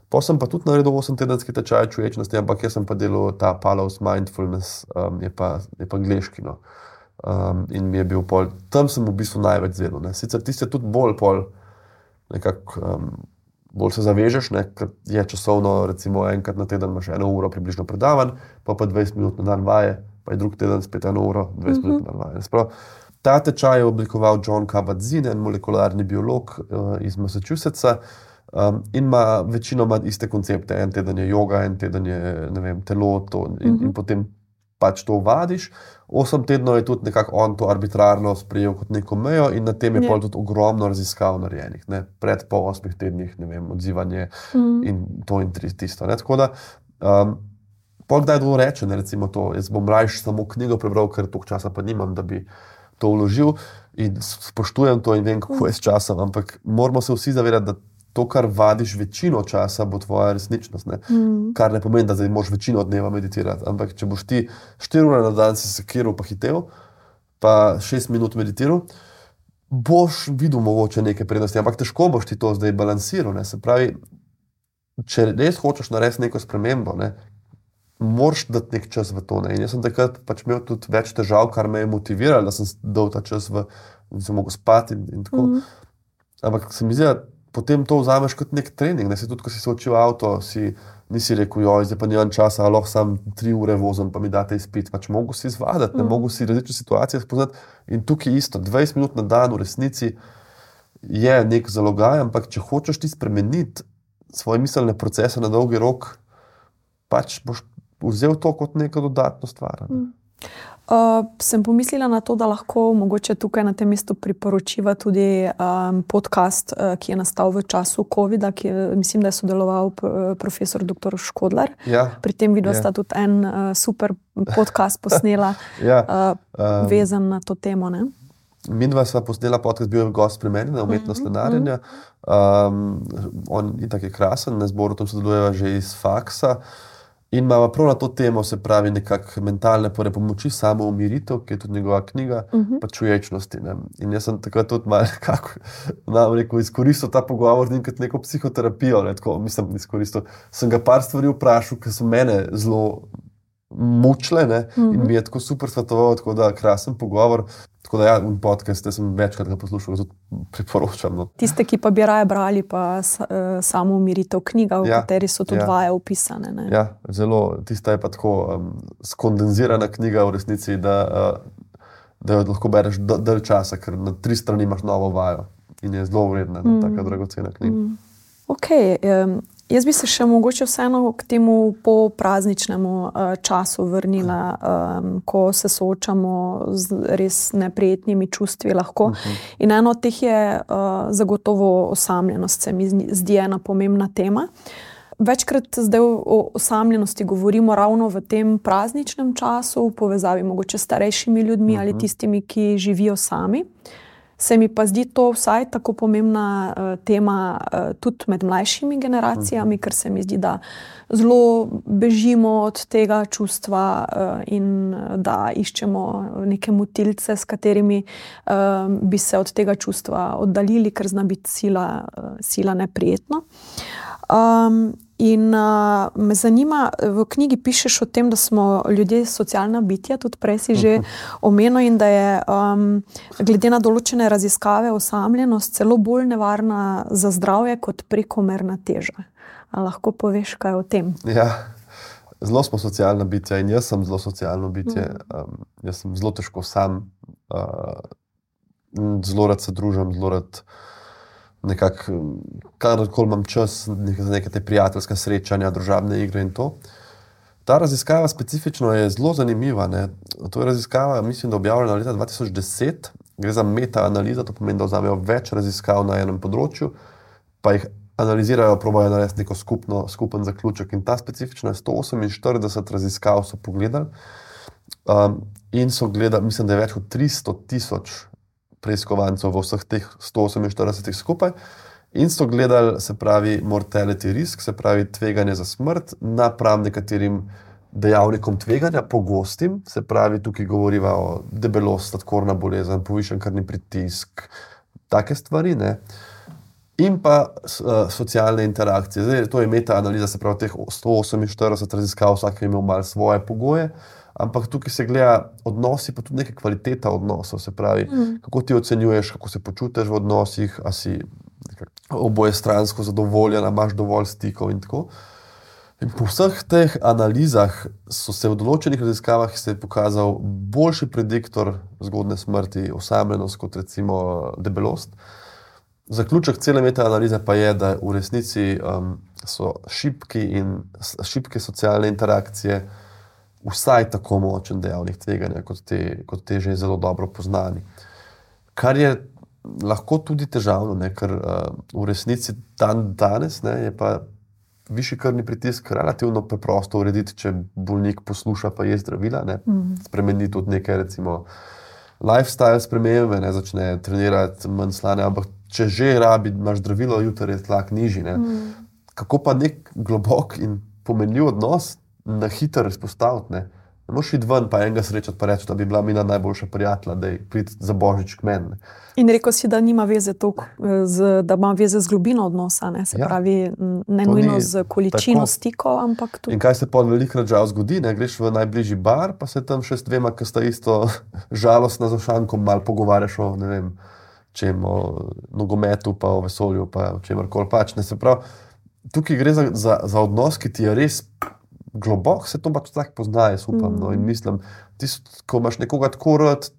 Pa sem pa tudi naredil 8-tedenski tečaj čuječnosti, ampak jaz sem pa delal ta Palos Mindfulness, um, je pa, je pa angliški. No. Um, in mi je bil pol, tam sem v bistvu največ zvedel. Ne. Sicer tiste tudi bolj, pol, nekako, um, bolj se zavežeš, ne, ker je časovno, recimo enkrat na teden imaš eno uro približno predavanj, pa pa 20 minut na dan vaje, pa je drug teden spet eno uro, 20 uh -huh. minut na dan vaje. Sprav, ta tečaj je oblikoval John Kabat-Zinn, en molekularni biolog uh, iz Massachusettsa. Um, in ima večinoma iste koncepte. En teden je yoga, en teden je vem, telo, to, in, uh -huh. in potem pač to vadiš. Osem tednov je tudi nekako on to arbitrarno sprejel kot neko mejo, in na tem je Ja. yeah. tudi ogromno raziskav narejenih. Ne? Pred po osmih tednih, ne vem, odzivanje Mm. in to in tisto. Ne? Tako da, um, pol kdaj kdo reče, ne, recimo to, jaz bom raje samo knjigo prebral, ker toliko časa pa nimam, da bi to vložil in spoštujem to in vem, kako je s časom, ampak moramo se vsi zavedati, da to, kar vadiš večino časa, bo tvoja resničnost. Ne? Mm. Kar ne pomeni, da zdaj moraš večino dneva meditirati. Ampak če boš ti 4 ure na dan se sekiral, pa hitev, pa 6 minut meditiral, boš videl mogoče neke prednosti. Ampak težko boš ti to zdaj balansiral. Ne? Se pravi, če res hočeš narediti neko spremembo, ne? moraš dati nek čas v to. Ne? In jaz sem takrat pač imel tudi več težav, kar me je motiviralo, da sem dal ta čas v, da sem mogel spati in, in tako. Mm. Ampak se mi zdi, da potem to vzameš kot nek trening. Ne? Si tudi, ko si se učil avto, si nisi rekel, joj, zdaj pa nimam časa, lahko sam tri ure vozim, pa mi date izpit. Pač mogo si izvaditi, ne Mhm. mogo si različne situacije spoznati. In tukaj isto, 20 minut na dan v resnici je nek zalogaj, ampak če hočeš ti spremeniti svoje miselne procese na dolgi rok, pač boš vzel to kot neko dodatno stvar. Ne? Uh, sem pomislila na to, da lahko mogoče tukaj na tem mestu priporočiva tudi um, podcast, uh, ki je nastal v času COVID-a, ki je, mislim, da je sodeloval p- profesor dr. Škodlar. Ja, Pri tem videu Je. sta tudi en uh, super podcast posnela, ja. uh, Um, vezan na to temo. Ne? Mi dva sva posnela podcast, bil je gost pri meni na umetnost Mhm, lenarjenja. Um, on je tako krasen, na zboru tam sodelujeva že iz faksa. In imamo prav na to temo, se pravi, nekakšne mentalne pore pomoči, samo umiritev, ki je tudi njegova knjiga, uh Mhm. -huh. pa čuječnosti. Ne. In jaz sem takrat tudi malo nekako, nam rekel, izkoristil ta pogovor in kot neko psihoterapijo. Ne, tako, mislim, izkoristil. Sem ga par stvari vprašal, ki so mene zelo mučile ne, uh -huh. in mi je tako super svetoval, tako da krasen pogovor. Tako da, ja, in podcast, jaz sem večkrat poslušal, zato priporočam. No. Tiste, ki pa bi raje brali, pa uh, samo umiritev knjiga, v Ja, kateri so tudi ja. vaje opisane. Ne? Ja, zelo, tista je pa tako um, skondenzirana knjiga v resnici, da, uh, da jo lahko bereš dalj časa, ker na tri strani imaš novo vajo in je zelo vredna, mm. tako dragocena knjiga. Mm. Okay, um, jaz bi se še mogoče vseeno k temu poprazničnemu uh, času vrnila, um, ko se soočamo z res neprijetnimi čustvi. Lahko. In eno od teh je uh, zagotovo osamljenost, se mi zdi- ena pomembna tema. Večkrat zdaj o osamljenosti govorimo ravno v tem prazničnem času, v povezavi mogoče s starejšimi ljudmi uh -huh. ali tistimi, ki živijo sami. Se mi pa zdi to vsaj tako pomembna uh, tema uh, tudi med mlajšimi generacijami, ker se mi zdi, da zelo bežimo od tega čustva uh, in uh, da iščemo neke motilce, s katerimi uh, bi se od tega čustva oddaljili, ker zna biti sila, uh, sila neprijetno. Um, in uh, me zanima, v knjigi pišeš o tem, da smo ljudje socialna bitja, tudi prej si že omenil, in da je um, glede na določene raziskave osamljenost celo bolj nevarna za zdravje kot prekomerna teža. A lahko poveš kaj o tem? Ja, zelo smo socialna bitja in jaz sem zelo socialno bitje. Um, jaz sem zelo težko sam, uh, zelo rad se družim, zelo rad nekako, karkoli imam čas, nek, za neke te prijateljske srečanja, družabne igre in to. Ta raziskava specifično je zelo zanimiva. Ne. To je raziskava, mislim, da je objavljena leta 2010. Gre za meta-analizo, to pomeni, da vzamejo več raziskav na enem področju, pa jih analizirajo, probojajo narediti neko skupno, skupen zaključek. In ta specifična 148 raziskav so pogledali um, in so gledali, mislim, da je več kot 300 tisoč preiskovancev v vseh teh 148 skupaj. In so gledali, se pravi, mortality risk, se pravi, tveganje za smrt napram nekaterim dejavnikom tveganja, pogostim, se pravi, tukaj govorimo o debelosti, sladkorna bolezen, povišen krvni pritisk, take stvari. Ne? In pa uh, socialne interakcije. Zdaj, to je meta-analiza, se pravi, teh 148 raziskav, vsak je imel malo svoje pogoje, ampak tukaj se gleda odnosi, pa tudi neka kvaliteta odnosov. Se pravi, mm. kako ti ocenjuješ, kako se počutiš v odnosih, ali si oboje stransko zadovoljen, imaš dovolj stikov in tako. In po vseh teh analizah so se v določenih raziskavah pokazal boljši prediktor zgodne smrti, osamljenost kot recimo debelost. Zaključek cele meta-analize pa je, da v resnici um, so šibki in šibke socialne interakcije vsaj tako močen dejavnik tveganja, kot te, kot te že zelo dobro poznani. Kar je lahko tudi težavno, ne? ker uh, v resnici dan danes ne, je pa višji krvni pritisk relativno preprosto urediti, če bolnik posluša, pa je zdravila. Mm. Spremeni tudi nekaj, recimo, lifestyle spremembe, ne začne trenirati manj slane, ampak če že rabi, imaš zdravilo, jutri je tlak nižji. Mm. Kako pa nek globok in pomenljiv odnos na hitro izpostaviti? Ne moreš iti ven, pa enega srečati, pa reči, da bi bila mi najboljša prijatelja, da je prid za božič k meni. In rekel si, da nima veze tok, z, da ima veze z globino odnosa, ne? se ja. pravi, ne nujno z količino tako. stikov, ampak tudi. In kaj se pa velikrat žal zgodi, ne greš v najbližji bar, pa se tam še s dvema, ki sta isto žalostna za šankom, mal pogovarjaš o ne vem, čem, o nogometu, pa o vesolju, pa o čemer pač. Tukaj gre za, za, za odnos, ki ti je res globoko se to pač tako pozna, jaz upam. Mm. No, in mm. mislim, ti, ko imaš nekoga tako rad,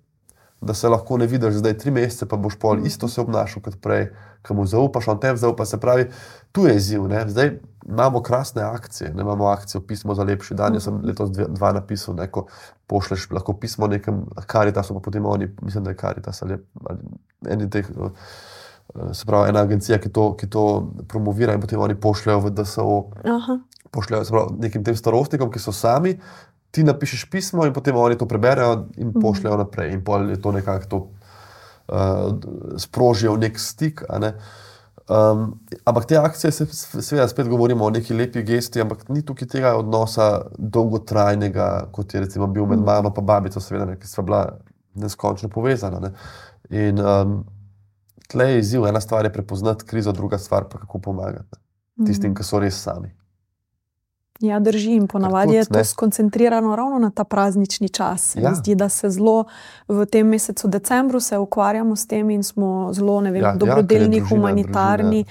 da se lahko ne vidiš zdaj tri mesece, pa boš pol mm. isto se obnašal kot prej, ki mu zaupaš, on tebi zaupa. Se pravi, tu je izziv. Ne? Zdaj imamo krasne akcije, ne imamo akcijo pismo za lepši dan. Mm. Jaz sem letos dve, dva napisal, ne? ko pošleš lahko pismo nekem karitasu, pa potem oni, mislim, da je karitas ali, ali eni teh. Se pravi, ena agencija, ki to, ki to promovira, in potem oni pošljajo v DSO. Aha pošljajo pravi, nekim tem starostnikom, ki so sami, ti napišeš pismo in potem oni to preberejo in mhm. pošljajo naprej. In pol je to nekako to uh, sprožijo nek stik. Ne? Um, ampak te akcije, se, seveda, spet govorimo o neki lepi gesti, ampak ni tukaj tega odnosa dolgotrajnega, kot je recimo bil med mhm. mano in babico, seveda, ki sta bila neskončno povezana. Ne? In um, tle je izziv, ena stvar je prepoznati krizo, druga stvar pa kako pomagati tistim, ki so res sami. Ja, drži in ponavadi je to skoncentrirano ravno na ta praznični čas. Ja. Zdi se, da se zelo v tem mesecu decembru ukvarjamo s tem in smo zelo vem, ja, ja dobrodelni, ja, humanitarni.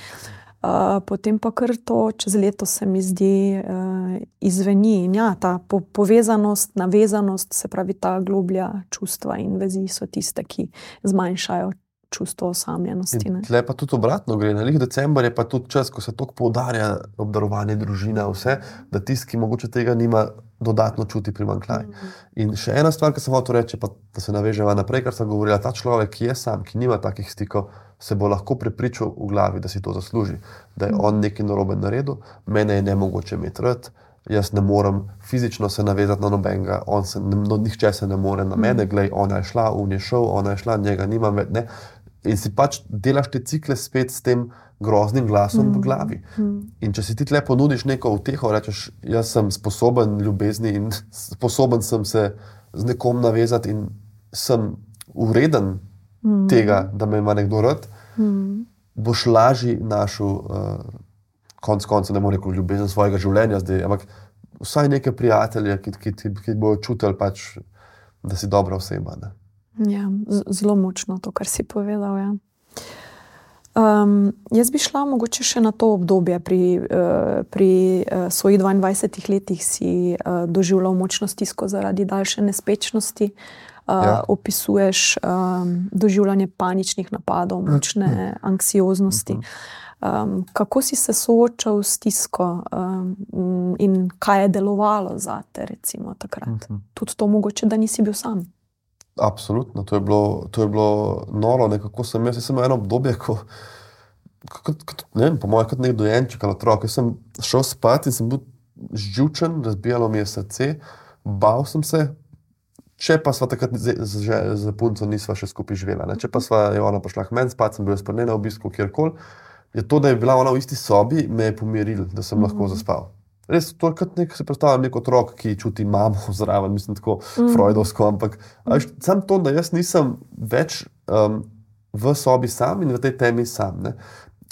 Uh, potem pa kar to čez leto se mi zdi uh, izveni. Ja, ta po povezanost, navezanost, se pravi ta globlja čustva in vezi so tiste, ki zmanjšajo čustvo osamljenosti. Tle pa tudi obratno gre. Na lih decembr je pa tudi čas, ko se tako poudarja obdarovanje družine, vse, da tisti, ki mogoče tega nima, dodatno čuti primankljaj. Mm. In še ena stvar, ki sem hotel reči, pa da se naveževa naprej, kar sem govorila, ta človek, ki je sam, ki nima takih stikov, se bo lahko prepričal v glavi, da si to zasluži, da je mm. on nekaj narobe naredil, mene je ne mogoče imeti rad. Jaz ne morem fizično se navezati na nobenega, se, no, nihče se ne more na mene, mm. gledaj, ona je šla, on je šel, ona je šla, njega nimam več in si pač delaš te cikle spet s tem groznim glasom mm. v glavi. Mm. In če si ti tle ponudiš neko uteho, rečeš, jaz sem sposoben ljubezni in sposoben sem se z nekom navezati in sem ureden mm. tega, da me ima nekdo rad, mm. boš lažje našel, uh, konc konca, ne morem reči, ljubezen svojega življenja, zdaj, ampak vsaj neke prijatelje, ki, ki, ki, ki bodo čutili, pač, da si dobra oseba. Ne? Ja, zelo močno to, kar si povedal. Ja. Um, jaz bi šla mogoče še na to obdobje. Pri, uh, pri uh, svojih 22 letih si uh, doživljal močno stisko zaradi daljše nespečnosti. ja. opisuješ um, doživljanje paničnih napadov, močne anksioznosti. Um, kako si se soočal s tisko um, in kaj je delovalo za te, recimo, takrat? Uh -huh. Tudi to, mogoče, da nisi bil sam. Absolutno, to je bilo, to je bilo noro. Nekako sem jaz, sem eno obdobje, ko, kot, kot, ne vem, po mojem, kot nek dojenček ali otrok. Jaz sem šel spat in sem bil živčen, razbijalo mi je srce, bal sem se. Če pa smo takrat z punco nisva še skupaj živela, ne? če pa sva je ona prišla k meni spat, sem bil spadne na obisku kjerkoli, je to, da je bila ona v isti sobi, me je pomiril, da sem mm -hmm. lahko zaspal. Res, to je kot nek, se predstavljam, nek otrok, ki čuti mamo zraven, mislim, tako mm. freudovsko. Ampak sam to, da jaz nisem več um, v sobi sam in v tej temi sam. Ne?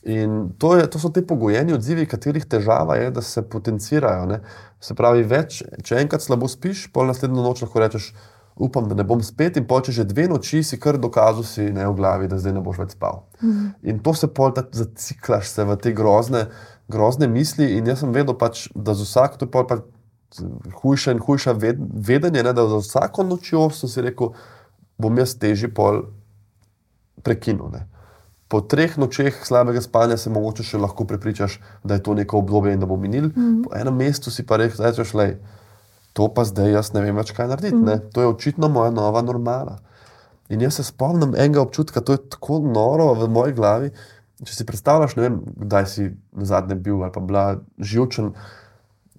In to, je, to so te pogojeni odzivi, katerih težava je, da se potencirajo. Ne? Se pravi, več, če enkrat slabo spiš, pol naslednjo noč lahko rečeš, upam, da ne bom spet, in poče že dve noči si kar dokazal, si ne v glavi, da zdaj ne boš več spal. Mm. In to se pol tako zaciklaš se v te grozne grozne misli. In jaz sem vedel, pač, da za vsak to je pač hujša in hujša ved, vedenje, ne, da za vsako nočjo sem si rekel, bom jaz težji pol prekinil. Ne. Po treh nočeh slabega spanja se mogoče še lahko prepričaš, da je to neko obdobje in da bo minil. Mm -hmm. Po enem mestu si pa rekel, da je to pa zdaj jaz ne vem več, kaj narediti. Mm -hmm. To je očitno moja nova normala. In jaz se spomnim enega občutka, to je tako noro v moji glavi, Če si predstavljaš, vem, kdaj si na zadnjem bil ali pa bila živčen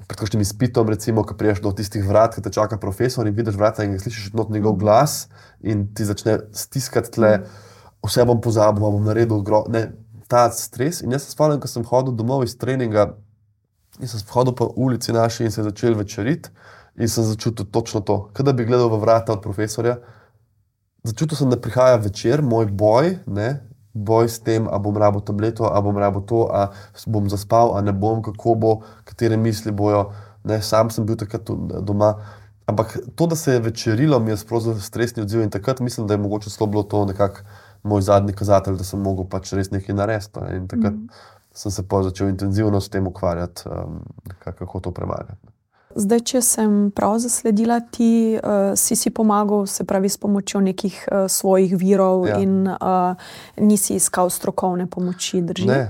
pred kakšnim izpitom, recimo, ko priješ do tistih vrat, ki te čaka profesor in vidiš vrata in slišiš not njegov glas in ti začne stiskati tle, vse bom pozabil, bom naredil gro, ne, ta stres. In jaz se spomnim, ko sem hodil domov iz treninga in sem hodil po ulici naši in se začel večeriti in sem začutil točno to, kada bi gledal v vrata od profesorja. Začutil sem, da prihaja večer, moj boj, ne, boj s tem, ali bom rabo tableto, ali bom rabo to, ali bom zaspal, ali ne bom, kako bo, katere misli bojo. Ne, sam sem bil takrat doma. Ampak to, da se je večerilo, mi je sprožilo stresni odziv in takrat mislim, da je mogoče celo bilo to nekako moj zadnji kazatelj, da sem mogel pač res nekaj narediti. In takrat mm. sem se začel intenzivno s tem ukvarjati, um, kako to premagati. Zdaj, če sem prav zasledila, ti uh, si si pomagal, se pravi, s pomočjo nekih uh, svojih virov, ja. in uh, nisi iskal strokovne pomoči. Drži? Ne.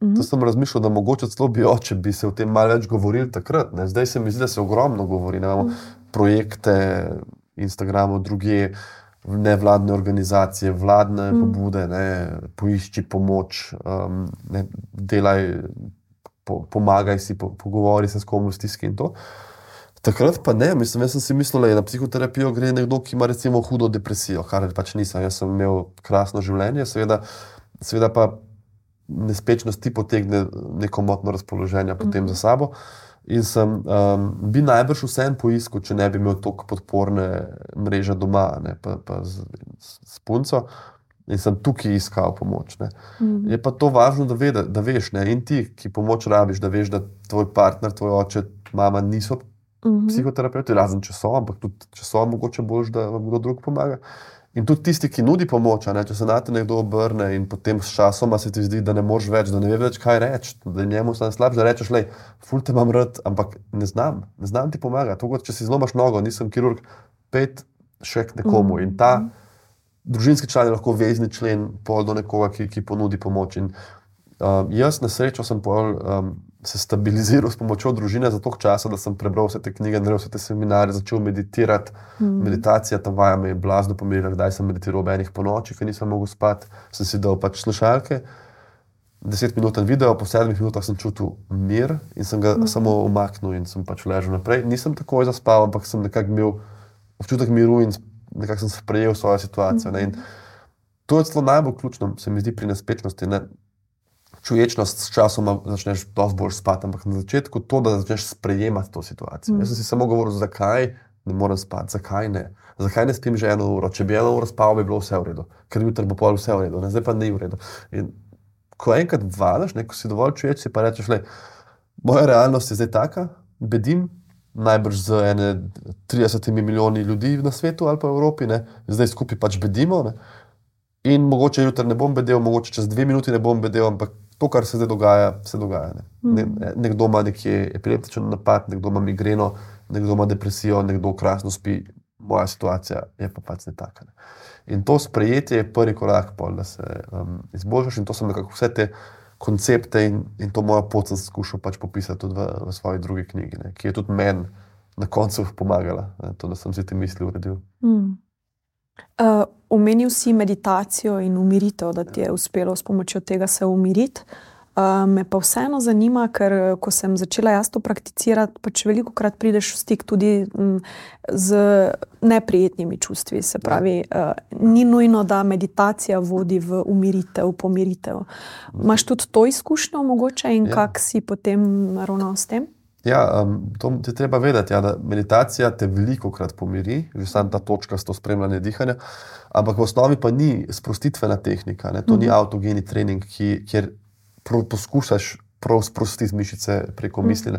Mhm. To sem razmišljal, da mogoče celo bi oče bi se o tem malo več govorili takrat. Ne. Zdaj se mi zdi, da se ogromno govori. Ne, mhm. Projekte, Instagram, druge nevladne organizacije, vladne mhm. pobude, ne, poišči pomoč, um, ne, delaj po, pomagaj si, po, pogovori se s kom v stiski in to. Takrat pa ne, mislim, jaz sem si mislil, da je na psihoterapijo gre nekdo, ki ima recimo hudo depresijo, kar pač nisem. Jaz sem imel krasno življenje, seveda, seveda pa nespečnost ti potegne neko motno razpoloženje potem mm. za sabo. In sem um, bi najbrž vsem poiskal, če ne bi imel toliko podporne mreže doma, ne, pa, pa z, z punco in sem tukaj iskal pomoč. Mm. Je pa to važno, da, ve, da, da veš, ne? in ti, ki pomoč rabiš, da veš, da tvoj partner, tvoj oče, mama niso mm -hmm. psihoterapeuti, razen če so, ampak tudi če so, mogoče boš, da vam kdo drug pomaga. In tudi tisti, ki nudi pomoč, ne? če se na te nekdo obrne in potem s časom se ti zdi, da ne moreš več, da ne veš več, kaj reči, da je njemu stane slabše, da rečeš, le, ful te imam rad, ampak ne znam, ne znam ti pomagati. To, kot če si zlomaš nogo, nisem kirurg, pet še k nekomu. Mm -hmm. In ta mhm družinski član je lahko vezni člen do nekoga, ki, ki ponudi pomoč. In, uh, jaz, na srečo, sem pol, um, se stabiliziral s pomočjo družine za toliko časa, da sem prebral vse te knjige, naredil vse te seminarje, začel meditirati. Mm. Meditacija, ta vaja me je blazno pomirila, kdaj sem meditiral ob enih po noči, ker nisem mogel spati, sem si dal pač slušalke. Deset minut video, po sedmih minutah sem čutil mir in sem ga mm. samo umaknil in sem pač ležal naprej. Nisem takoj zaspal, ampak sem nekako imel občutek miru in nekako sem sprejel svojo situacijo. Ne? In to je celo najbolj ključno, se mi zdi pri nespečnosti. Ne? Čuječnost s časom začneš dosti bolj spati, ampak na začetku to, da začneš sprejemati to situacijo. Mm. Jaz sem si samo govoril, zakaj ne morem spati, zakaj ne. Zakaj ne spim že eno uro? Če bi eno uro spal, bi bilo vse v redu, ker jutri bo pol vse v redu, ne? zdaj pa ni v redu. In ko enkrat vadaš, ko si dovolj čuječ, si pa rečeš, le, moja realnost je zdaj taka, bedim, najbrž z 30 milijoni ljudi na svetu ali pa v Evropi, ne? zdaj skupaj pač bedimo. Ne? In mogoče jutri ne bom bedel, mogoče čez dve minuti ne bom bedel, ampak to, kar se zdaj dogaja, se dogaja. Ne? Ne, mm. nekdo ima nekje epileptičen napad, nekdo ima migreno, nekdo ima depresijo, nekdo krasno spi, moja situacija je pa pač ne taka. Ne. In to sprejetje je prvi korak, pol, da se um, izboljšaš, in to so nekako vse te koncepte in, in to moja pot sem skušal pač popisati tudi v, v svoji drugi knjigi, ne, ki je tudi meni na koncu pomagala, ne, to, da sem si te misli uredil. Mm. Uh, omenil si meditacijo in umiritev, da ti je uspelo s pomočjo tega se umiriti. Uh, me pa vseeno zanima, ker ko sem začela jaz to prakticirati, pač veliko krat prideš v stik tudi m, z neprijetnimi čustvi. Se pravi, uh, ni nujno, da meditacija vodi v umiritev, pomiritev. Imáš tudi to izkušnjo, mogoče, in ja. kako si potem ravnal s tem? Ja, um, to ti treba vedeti, ja, meditacija te veliko krat pomiri, že sam ta točka s to spremljanjem dihanja, ampak v osnovi pa ni sprostitvena tehnika, ne, to mm -hmm. ni mhm. avtogeni trening, ki, kjer poskušaš prav sprostiti mišice preko mm -hmm. misli.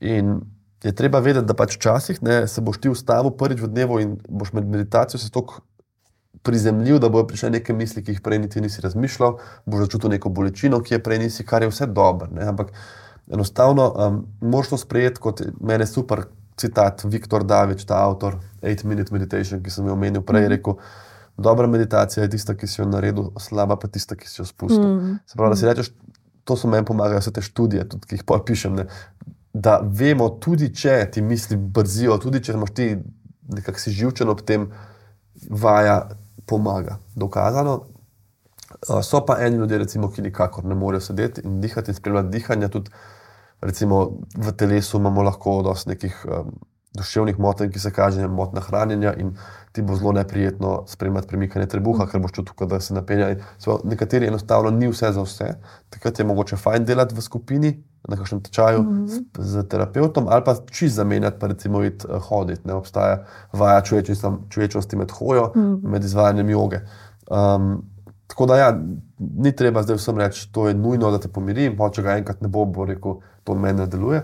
In je treba vedeti, da pač včasih ne, se boš ti ustavil prvič v dnevu in boš med meditacijo se tako prizemljil, da bojo prišle neke misli, ki jih prej niti nisi razmišljal, boš začutil neko bolečino, ki je prej nisi, kar je vse dobro. Ampak enostavno um, moš to sprejeti kot meni super citat Viktor Davič, ta avtor 8 Minute Meditation, ki sem jo omenil prej, mm -hmm. rekel. Dobra meditacija je tista, ki si jo naredil, slaba pa tista, ki si jo spustil. Mm. Se pravi, da si rečeš, to so meni pomagale vse te študije, tudi ki jih pa pišem. Ne? Da vemo, tudi če ti misli brzijo, tudi če imaš ti nekako si živčen ob tem, vaja pomaga. Dokazano, so pa eni ljudje, recimo, ki nikakor ne morejo sedeti in dihati in spremljati dihanje. Tudi recimo, v telesu imamo lahko dosti nekih um, duševnih motenj, ki se kažejo motna hranjenja in ti bo zelo neprijetno spremljati premikanje trebuha, ker boš čutil, da se napenja. So, nekateri enostavno ni vse za vse. Takrat je mogoče fajn delati v skupini, na kakšnem tečaju mm -hmm. z, z terapeutom ali pa čist zamenjati, pa recimo iti uh, hoditi. Ne obstaja vaja čuječnosti med hojo, mm -hmm. med izvajanjem joge. Um, Tako da, ja, ni treba zdaj vsem reči, da je nujno, da te pomirim, pa če ga enkrat ne bo, bo rekel, to meni ne deluje.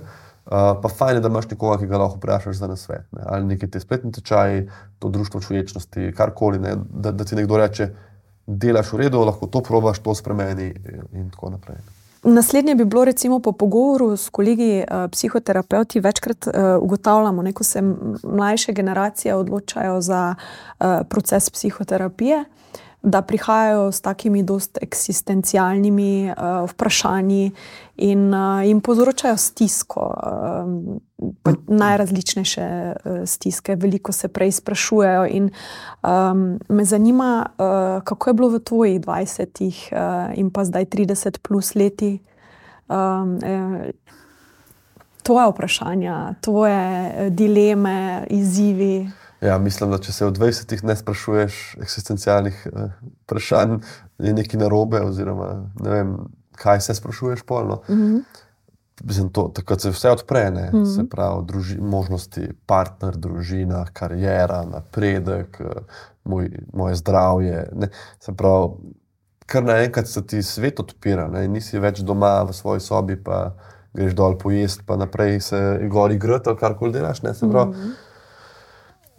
Uh, pa fajn je, da imaš nekoga, ki ga lahko vprašaš za nasvet. Ne? Ali neki ti spletni tečaji, to društvo človečnosti, karkoli, ne? da, da ti nekdo reče, delaš v redu, lahko to probaš, to spremeni in tako naprej. Naslednje bi bilo, recimo, po pogovoru s kolegi uh, psihoterapeuti, večkrat uh, ugotavljamo, da se mlajše generacije odločajo za uh, proces psihoterapije. Uh, da prihajajo s takimi dost eksistencialnimi uh, vprašanji in uh, jim povzročajo stisko, uh, najrazličnejše uh, stiske, veliko se prej sprašujejo. In um, me zanima, uh, kako je bilo v tvojih 20 uh, in pa zdaj 30 plus leti. Um, eh, Tvoje vprašanja, tvoje dileme, izzivi. Ja, mislim, da če se v 20-ih ne sprašuješ eksistencialnih eh, vprašanj, je nekaj narobe, oziroma ne vem, kaj se sprašuješ polno. Mm -hmm. Mislim, to, takrat se vse odpre, mm -hmm. se pravi, druži, možnosti, partner, družina, karijera, napredek, eh, moj, moje zdravje. Ne, se pravi, kar naenkrat se ti svet odpira, ne, nisi več doma v svoji sobi, pa greš dol pojesti, pa naprej se gori grot ali karkoli delaš. Ne, se pravi. Mm -hmm.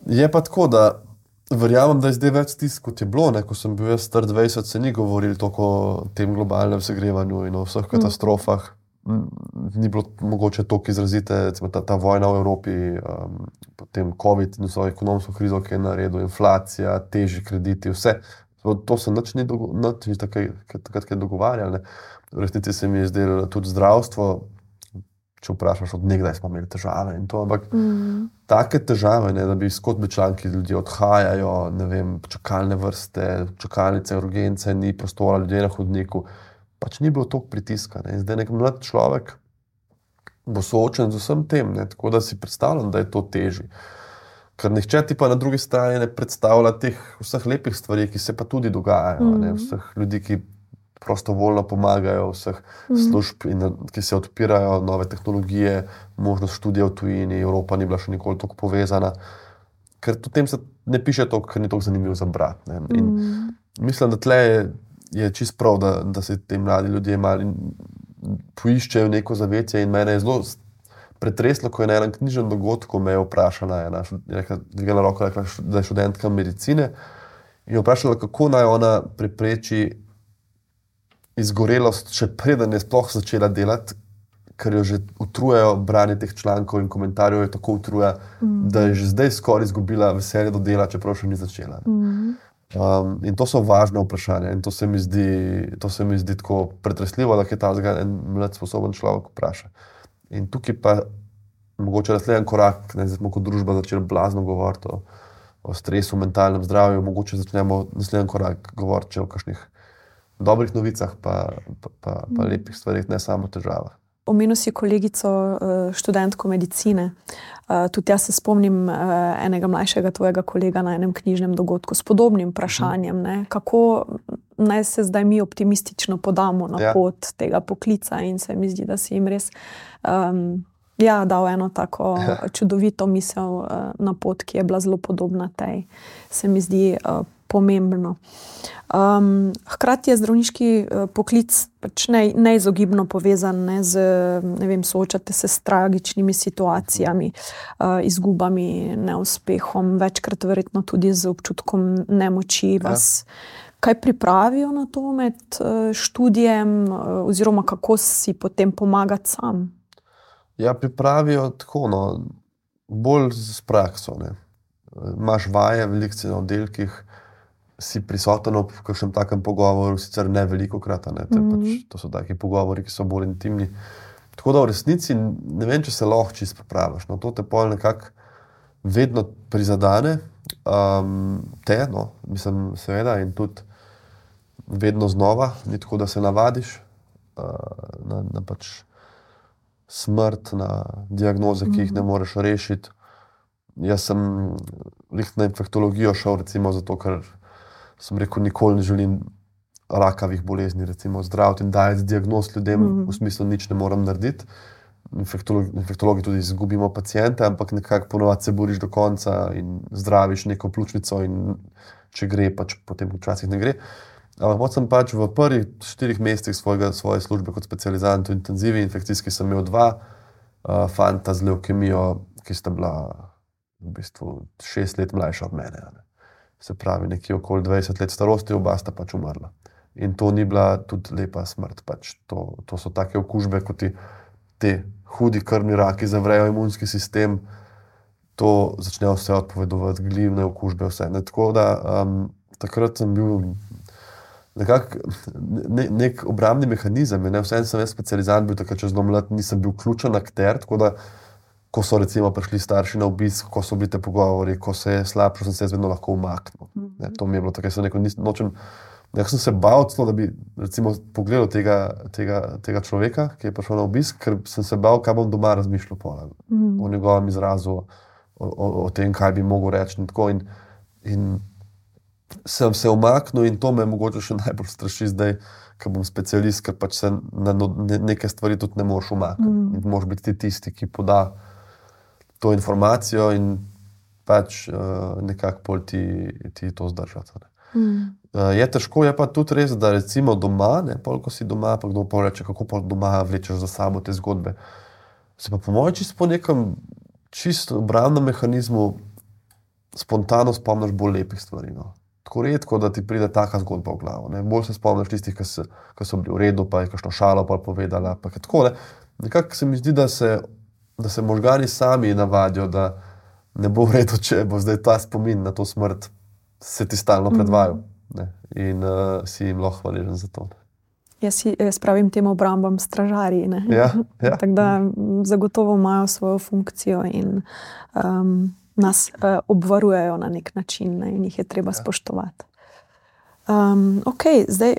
Je pa tako, da verjamem, da je zdaj več stisk, kot je bilo. Ne? Ko sem bil jaz star 20, se ni govorilo toliko o tem globalnem segrevanju in o vseh mm. katastrofah. Mm. Ni bilo mogoče tako izrazite, recimo ta, ta vojna v Evropi, um, potem COVID in vso ekonomsko krizo, ki je naredila, inflacija, težji krediti, vse. To se nič ni takrat dogovarjalo. V resnici se mi je zdelo tudi zdravstvo, če vprašaš, od nekdaj smo imeli težave. To, ampak mm. take težave, ne, da bi skozi članki ljudje odhajajo, ne vem, čakalne vrste, čakalnice, urgence, ni prostora, ljudje na hodniku. Pač ni bilo toliko pritiska. Ne. Zdaj nek mlad človek bo soočen z vsem tem, ne, tako da si predstavljam, da je to težje. Ker nihče ti pa na drugi strani ne predstavlja teh vseh lepih stvari, ki se pa tudi dogajajo. Mm. Ne, vseh ljudi, ki prostovoljno pomagajo, vseh mm. služb, in, ki se odpirajo, nove tehnologije, možnost študija v tujini, Evropa ni bila še nikoli tako povezana. Ker o tem se ne piše to, ker ni tako zanimivo za brat. Mm. Mislim, da tle je, je čist prav, da, da se ti mladi ljudje mali poiščejo neko zavetje. In mene je zelo pretreslo, ko je na enem knjižnem dogodku me vprašala, ena, rekla, roka, rekla, da je študentka medicine. In je vprašala, kako naj ona prepreči izgorelost, še preden je sploh začela delati, ker jo že utrujajo branje teh člankov in komentarjev, je tako utruja, mm. da je že zdaj skoraj izgubila veselje do dela, čeprav še ni začela. Mm. Um, in to so važne vprašanja, in to se mi zdi, se mi zdi tako pretresljivo, da je ta zgolj en mlad, sposoben človek vpraša. In tukaj pa mogoče naslednji korak, da smo kot družba začeli blazno govoriti o, o stresu, mentalnem zdravju, mogoče začnemo naslednji korak govoriti o kakšnih dobrih novicah, pa, pa, pa, pa mm. lepih stvarih, ne samo težavah. Omenil si kolegico, eh, študentko medicine. Eh, tudi jaz se spomnim eh, enega mlajšega tvojega kolega na enem knjižnem dogodku s podobnim vprašanjem, ne? kako naj se zdaj mi optimistično podamo na ja. pot tega poklica. In se mi zdi, da si jim res um, ja, dal eno tako ja. čudovito misel uh, na pot, ki je bila zelo podobna tej. Se mi zdi uh, pomembno. Um, hkrati je zdravniški uh, poklic pač ne, neizogibno povezan ne, z tem, soočate se s tragičnimi situacijami, uh, izgubami, neuspehom, večkrat verjetno tudi z občutkom nemoči. Ja. Vas, kaj pripravijo na to med uh, študijem, oziroma kako si potem pomagati sam? Ja, pripravijo tako, no, bolj z prakso. Ne. Imaš vaje, veliko si na oddelkih si prisoten v kakšnem takem pogovoru, sicer ne veliko krat, ne, mm -hmm. pač, to so taki pogovori, ki so bolj intimni. Tako da v resnici ne vem, če se lahko čisto praviš. No, to te pol nekako vedno prizadene, um, te, no, mislim, seveda, in tudi vedno znova, ni tako, da se navadiš uh, na, na pač smrt, na diagnoze, ki jih ne mhm. moreš rešiti. Jaz sem na infektologijo šel, recimo, zato ker sem rekel, nikoli ne želim rakavih bolezni, recimo zdraviti in dajati diagnoz ljudem, mm -hmm. v smislu, nič ne moram narediti. Infektologi, infektologi tudi izgubimo pacijente, ampak nekako ponovadi se boriš do konca in zdraviš neko pljučnico, in če gre, pač potem včasih ne gre. Ampak sem pač v prvih štirih mesecih svojega, svoje službe kot specializant v intenzivi infekcijski, sem imel dva uh, fanta z leukemijo, ki sta bila v bistvu šest let mlajša od mene. Ne se pravi, nekje okoli 20 let starosti, oba sta pač umrla. In to ni bila tudi lepa smrt. Pač to, to so take okužbe, kot ti te hudi krvni raki zavrejo imunski sistem, to začnejo vse odpovedovati, glivne okužbe, vse. Ne, tako da um, takrat sem bil. Nekak, ne, nek obrambni mehanizem, ne vsem sem jaz specializant, bil takrat čez domov, nisem bil ključen akter, tako da ko so recimo prišli starši na obisk, ko so bili te pogovori, ko se je slabše, sem se vedno lahko umaknil. Ne, to mi je bilo tako, da sem rekel, nočem. Jaz sem se bal, celo, da bi recimo, pogledal tega, tega, tega človeka, ki je prišel na obisk, ker sem se bal, kaj bom doma razmišljal po, mm. o njegovem izrazu, o, o, o tem, kaj bi mogel reči. In, in, in sem se umaknil, in to me mogoče še najbolj straši zdaj, ker bom specialist, ker pač se na ne, neke stvari tudi ne moreš umakniti. Mm. Moš biti tisti, ki poda to informacijo in pač uh, nekako pol ti, ti to zdržati. Mm. Uh, je težko, je pa tudi res, da recimo doma, ne pol, ko si doma, pa kdo pa reče, kako pa doma vlečeš za sabo te zgodbe. Se pa po mojem čisto po nekem čisto obrambnem mehanizmu spontano spomniš bolj lepih stvari. No. Tako redko, da ti pride taka zgodba v glavo. Ne. Bolj se spomniš tistih, ki, se, ki so bili v redu, pa je kakšno šalo pa povedala. Pa tako, ne. Nekako se mi zdi, da se da se možgani sami navadijo, da ne bo v redu, če bo zdaj ta spomin na to smrt se ti stalno mhm. predvajal. Ne? In uh, si jim lahko hvaležen za to. Jaz, si, jaz pravim temu obrambam stražarji. Ja, ja. Tako da zagotovo imajo svojo funkcijo in um, nas uh, obvarujejo na nek način ne? in jih je treba ja. spoštovati. Um, okay, zdaj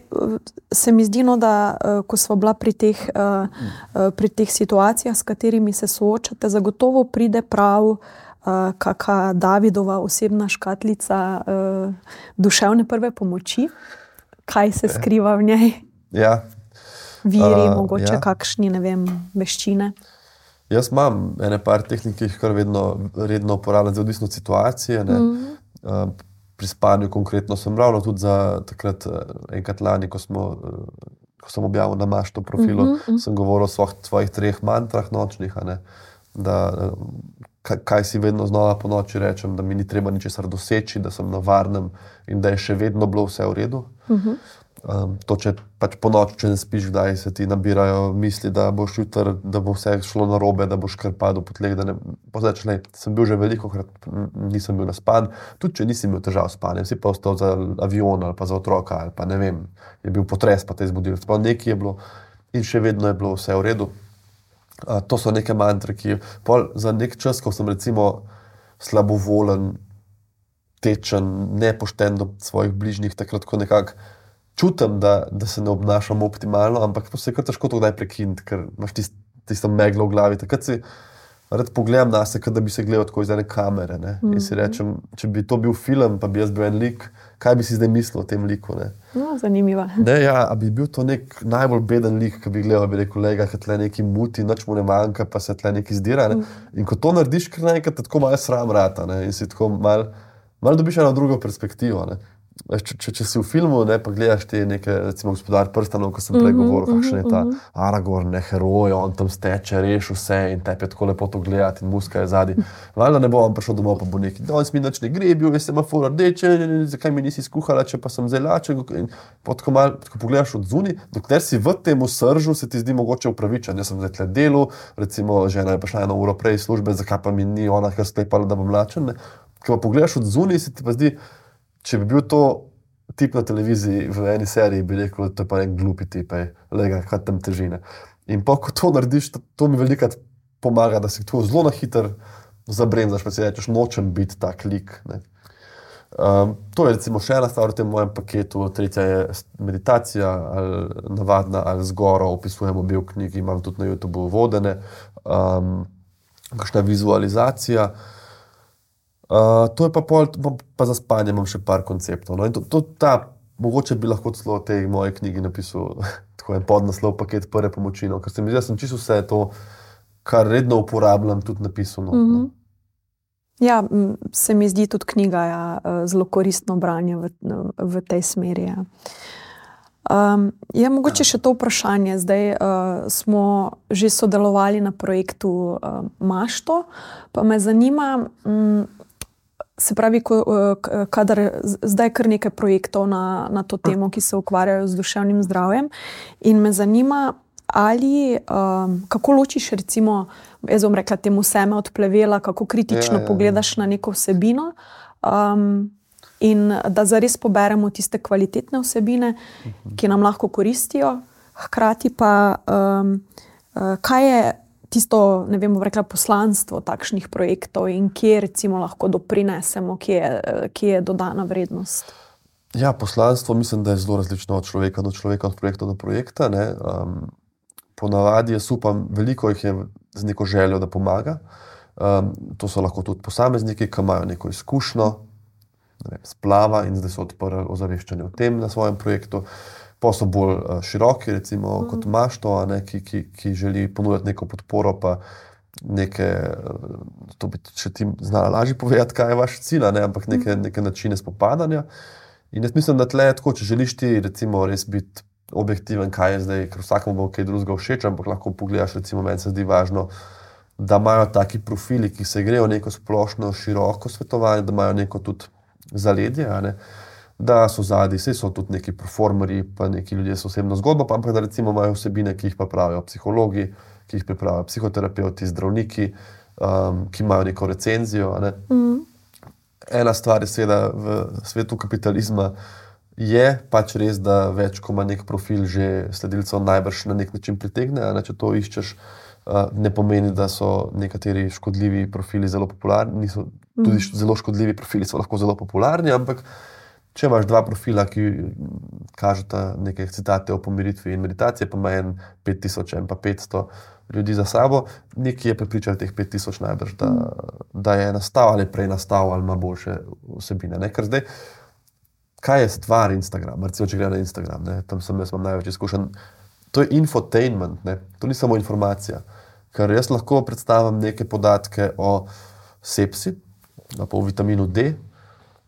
se mi zdi, no, da uh, ko smo bila pri teh, uh, pri teh situacijah, s katerimi se soočate, zagotovo pride prav uh, kakšna Davidova osebna škatlica uh, duševne prve pomoči, kaj se skriva v njej. Ja. Viri, uh, mogoče ja. kakšni, ne vem, veščine. Jaz imam ene par tehnik, ki jih kar vedno redno uporabljam, odvisno od situacije. Mm -hmm. uh, pri spanju, konkretno sem ravno tudi za takrat, eh, enkrat lani, ko, smo, eh, ko sem objavil na mašto profilu, uh -huh, uh -huh. sem govoril o svojih, svojih treh mantrah nočnih. Da, eh, kaj, kaj si vedno znova po noči rečem, da mi ni treba ničesar doseči, da sem na varnem in da je še vedno bilo vse v redu. Uh -huh. Um, to, če pač po noči, če ne spiš, kdaj se ti nabirajo misli, da boš jutri, da bo vse šlo na robe, da boš kar padel pod leg. Poznač, ne, sem bil že veliko krat, nisem bil na span, tudi če nisem imel težav s spanjem, si pa ostal za avion ali pa za otroka ali pa ne vem, je bil potres, pa te zbudil. Sploh nekaj je bilo in še vedno je bilo vse v redu. Uh, to so neke mantre, ki za nek čas, ko sem recimo slabovolen, tečen, nepošten do svojih bližnjih, takrat ko nekako čutim, da, da se ne obnašam optimalno, ampak to se je kar težko to kdaj prekiniti, ker imaš tist, tisto meglo v glavi. Takrat si rad pogledam na sebe, da bi se gledal tako iz ene kamere. Mm -hmm. In si mhm. rečem, če bi to bil film, pa bi jaz bil en lik, kaj bi si zdaj mislil o tem liku? No, zanimivo. Ne, ja, bi bil to nek najbolj beden lik, ki bi gledal, bi rekel, da je tle neki muti, noč mu ne manjka, pa se tle neki zdira. Ne? Mm. In ko to narediš, ker naenkrat tako malo sram rata ne? in si tako malo mal dobiš eno drugo perspektivo. Ne? Če, če, če si v filmu, ne pa gledaš te neke, recimo, gospodar prstanov, ko sem prej mhm, govoril, kakšen je ta mhm, mhm. Aragorn, ne heroj, on tam steče, reši vse in te je tako lepo to gledati in muska je zadnji. Valjda ne bo on prišel domov, pa bo neki, da on smi noč ne gre, bil je semafor rdeče, zakaj mi nisi skuhala, če pa sem zelačen. Ko pogledaš od zuni, dokler si v tem sržu, se ti zdi mogoče upravičen. Jaz sem zdaj tle delu, recimo žena je prišla eno uro prej iz službe, zakaj pa mi ni ona kar sklepala, da bom mlačen. Ko pa pogledaš od zuni, se ti pa zdi, če bi bil to tip na televiziji v eni seriji, bi rekel, da je to pa nek glupi tip, le kaj tam težine. In pa, ko to narediš, to, to mi velikrat pomaga, da si to zelo na hiter zabremzaš, pa si rečeš, nočem biti tak lik. Um, to je recimo še ena stvar v tem mojem paketu, tretja je meditacija, ali navadna, ali zgoro, opisujem obe knjigi, imam tudi na YouTubu vodene, um, kakšna vizualizacija. Uh, to je pa, pol, pa za spanje, imam še par konceptov. No? To, to, ta, mogoče bi lahko celo v tej moji knjigi napisal tako en podnaslov, paket prve pomoči. No? Ker se mi zdi, da sem čisto vse to, kar redno uporabljam, tudi napisal. No? Mm -hmm. Ja, se mi zdi tudi knjiga ja, e, zelo koristno branje v, v tej smeri. Ja. Um, je mogoče še to vprašanje. Zdaj uh, smo že sodelovali na projektu uh, Mašto, pa me zanima, um, Se pravi, ko, eh, kadar zdaj kar nekaj projektov na, na to temo, ki se ukvarjajo z duševnim zdravjem, in me zanima, ali um, kako ločiš, recimo, jaz bom rekla, temu seme od plevela, kako kritično ja, ja, ja. pogledaš na neko vsebino. Um, In da zares poberemo tiste kvalitetne vsebine, ki nam lahko koristijo, hkrati pa, um, kaj je tisto, ne vem, rekla, poslanstvo takšnih projektov in kje recimo lahko doprinesemo, kje je, kje je dodana vrednost. Ja, poslanstvo mislim, da je zelo različno od človeka do človeka, od projekta do projekta. Um, ponavadi jaz upam, veliko jih je z neko željo, da pomaga. Um, to so lahko tudi posamezniki, ki imajo neko izkušnjo, ne vem, splava in zdaj so odprli ozaveščanje o tem na svojem projektu. Uh, posel bolj eh, široki, recimo mm. kot imaš to, ne, ki, ki, ki želi ponuditi neko podporo, pa neke, eh, to bi še ti znala lažje povedati, kaj je vaš cilj, ne, ampak neke, mm. neke načine spopadanja. In jaz mislim, da tle je tako, če želiš ti recimo res biti objektiven, kaj je zdaj, ker vsakemu bo kaj drugega všeč, ampak lahko pogledaš, recimo meni se zdi važno, da imajo taki profili, ki se grejo neko splošno, široko svetovanje, da imajo neko tudi zaledje. Ne. Uh, da so zadnji, vse so tudi neki performerji, pa neki ljudje s osebno zgodbo, pa ampak da recimo imajo vsebine, ki jih pa pravijo psihologi, ki jih pripravijo psihoterapeuti, zdravniki, um, ki imajo neko recenzijo. Ne. Mm. Ena stvar je, seveda, v svetu kapitalizma je pač res, da več, ko ima nek profil, že sledilcev najbrž na nek način pritegne. Ne, če to iščeš, uh, ne pomeni, da so nekateri škodljivi profili zelo popularni. Niso, tudi mm. zelo škodljivi profili so lahko zelo popularni, ampak Če imaš dva profila, ki kažeta nekaj citate o pomiritvi in meditaciji, pa ima en 5000, en pa 500 ljudi za sabo, nekje je pripričal teh 5000 najbrž, da, da je nastal ali prej nastal ali ima boljše vsebine. Ne? Ker zdaj, kaj je stvar Instagrama? Recimo, če gledam na Instagram, ne? tam sem jaz največ izkušen. To je infotainment, ne? to ni samo informacija. Ker jaz lahko predstavim neke podatke o sepsi, o vitaminu D,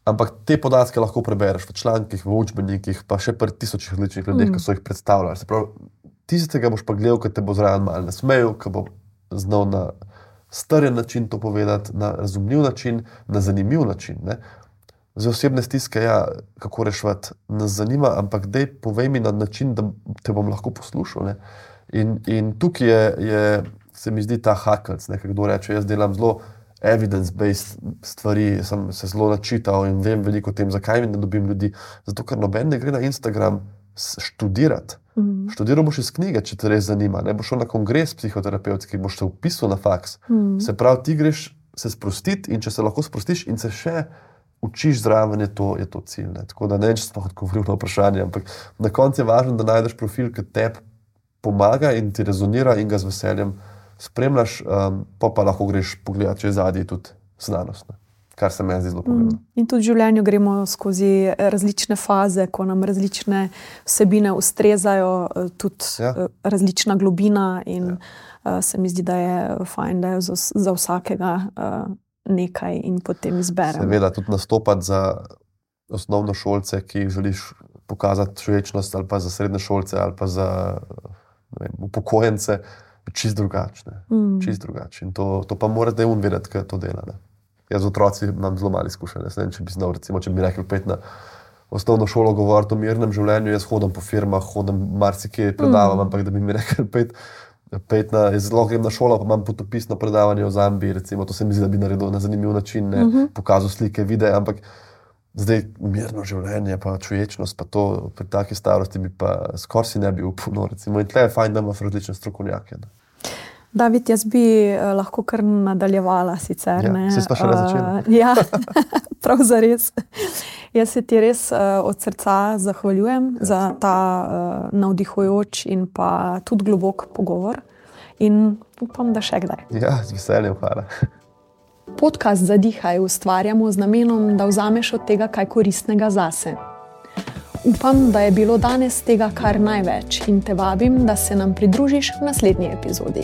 Ampak te podatke lahko prebereš v člankih, v učbenikih, pa še pri tisočih različnih ljudeh, mm. ki so jih predstavljali. Pravi, tistega boš pa gledal, ki te bo zraven malo nasmejal, ki bo znal na strjen način to povedati, na razumljiv način, na zanimiv način. Ne? za osebne stiske, ja, kako rešiti, nas zanima, ampak dej povej mi na način, da te bom lahko poslušal. Ne? In, in tukaj je, je, se mi zdi ta hakalc, kdo reče, jaz delam zelo evidence-based stvari, sem se zelo načital in vem veliko o tem, zakaj ne dobim ljudi. Zato, ker noben ne gre na Instagram študirati. Mm. Študiral boš iz knjige, če te res zanima. Ne boš šel na kongres psihoterapevtski, boš se upisal na faks. Mm. Se pravi, ti greš se sprostiti in če se lahko sprostiš in se še učiš zraven, je to, je to cilj. Ne. Tako da ne vem, če sem odgovoril na vprašanje, ampak na koncu je važno, da najdeš profil, ki te pomaga in ti rezonira in ga z veseljem spremljaš, um, pa pa lahko greš pogledat, če je zadnji tudi znanost. Ne kar se mi zdi zelo pomembno. Mm. In tudi v življenju gremo skozi različne faze, ko nam različne vsebine ustrezajo, eh, tudi ja. Eh, različna globina. In ja. uh, se mi zdi, da je fajn, da je za, za vsakega uh, nekaj in potem izberemo. Seveda, tudi nastopati za osnovno šolce, ki želiš pokazati človečnost, ali pa za srednje šolce, ali pa za vem, upokojence. Čist drugačne. Mm. Čist drugačne. To, to pa mora, da je unvedeti, kaj to dela. Ne? Jaz z otroci imam zelo malo izkušenj. Ne, če bi znal, recimo, če bi rekel, pet na osnovno šolo govoriti o mirnem življenju, jaz hodim po firmah, hodim marsikaj predavam, mm. ampak da bi mi rekel, pet, pet na, zelo grem na šolo, pa imam potopisno predavanje o Zambiji, recimo, to se mi zdi, da bi naredil na zanimiv način, ne, mm -hmm. pokazal slike, videe, ampak zdaj mirno življenje, pa čuječnost, pa to pri taki starosti bi pa skoraj si ne bi upal. No, in tle je fajn, da imaš različne strokovnjake. Ne. David, jaz bi uh, lahko kar nadaljevala. Sicer, ja, se pa še ne začela. Uh, ja, prav za res. Jaz se ti res uh, od srca zahvaljujem ja. za ta uh, navdihujoč in pa tudi globok pogovor. In upam, da še kdaj. Ja, z veseljem, hvala. Podcast Zadihaj ustvarjamo z namenom, da vzameš od tega kaj koristnega zase. Upam, da je bilo danes tega kar največ in te vabim, da se nam pridružiš v naslednji epizodi.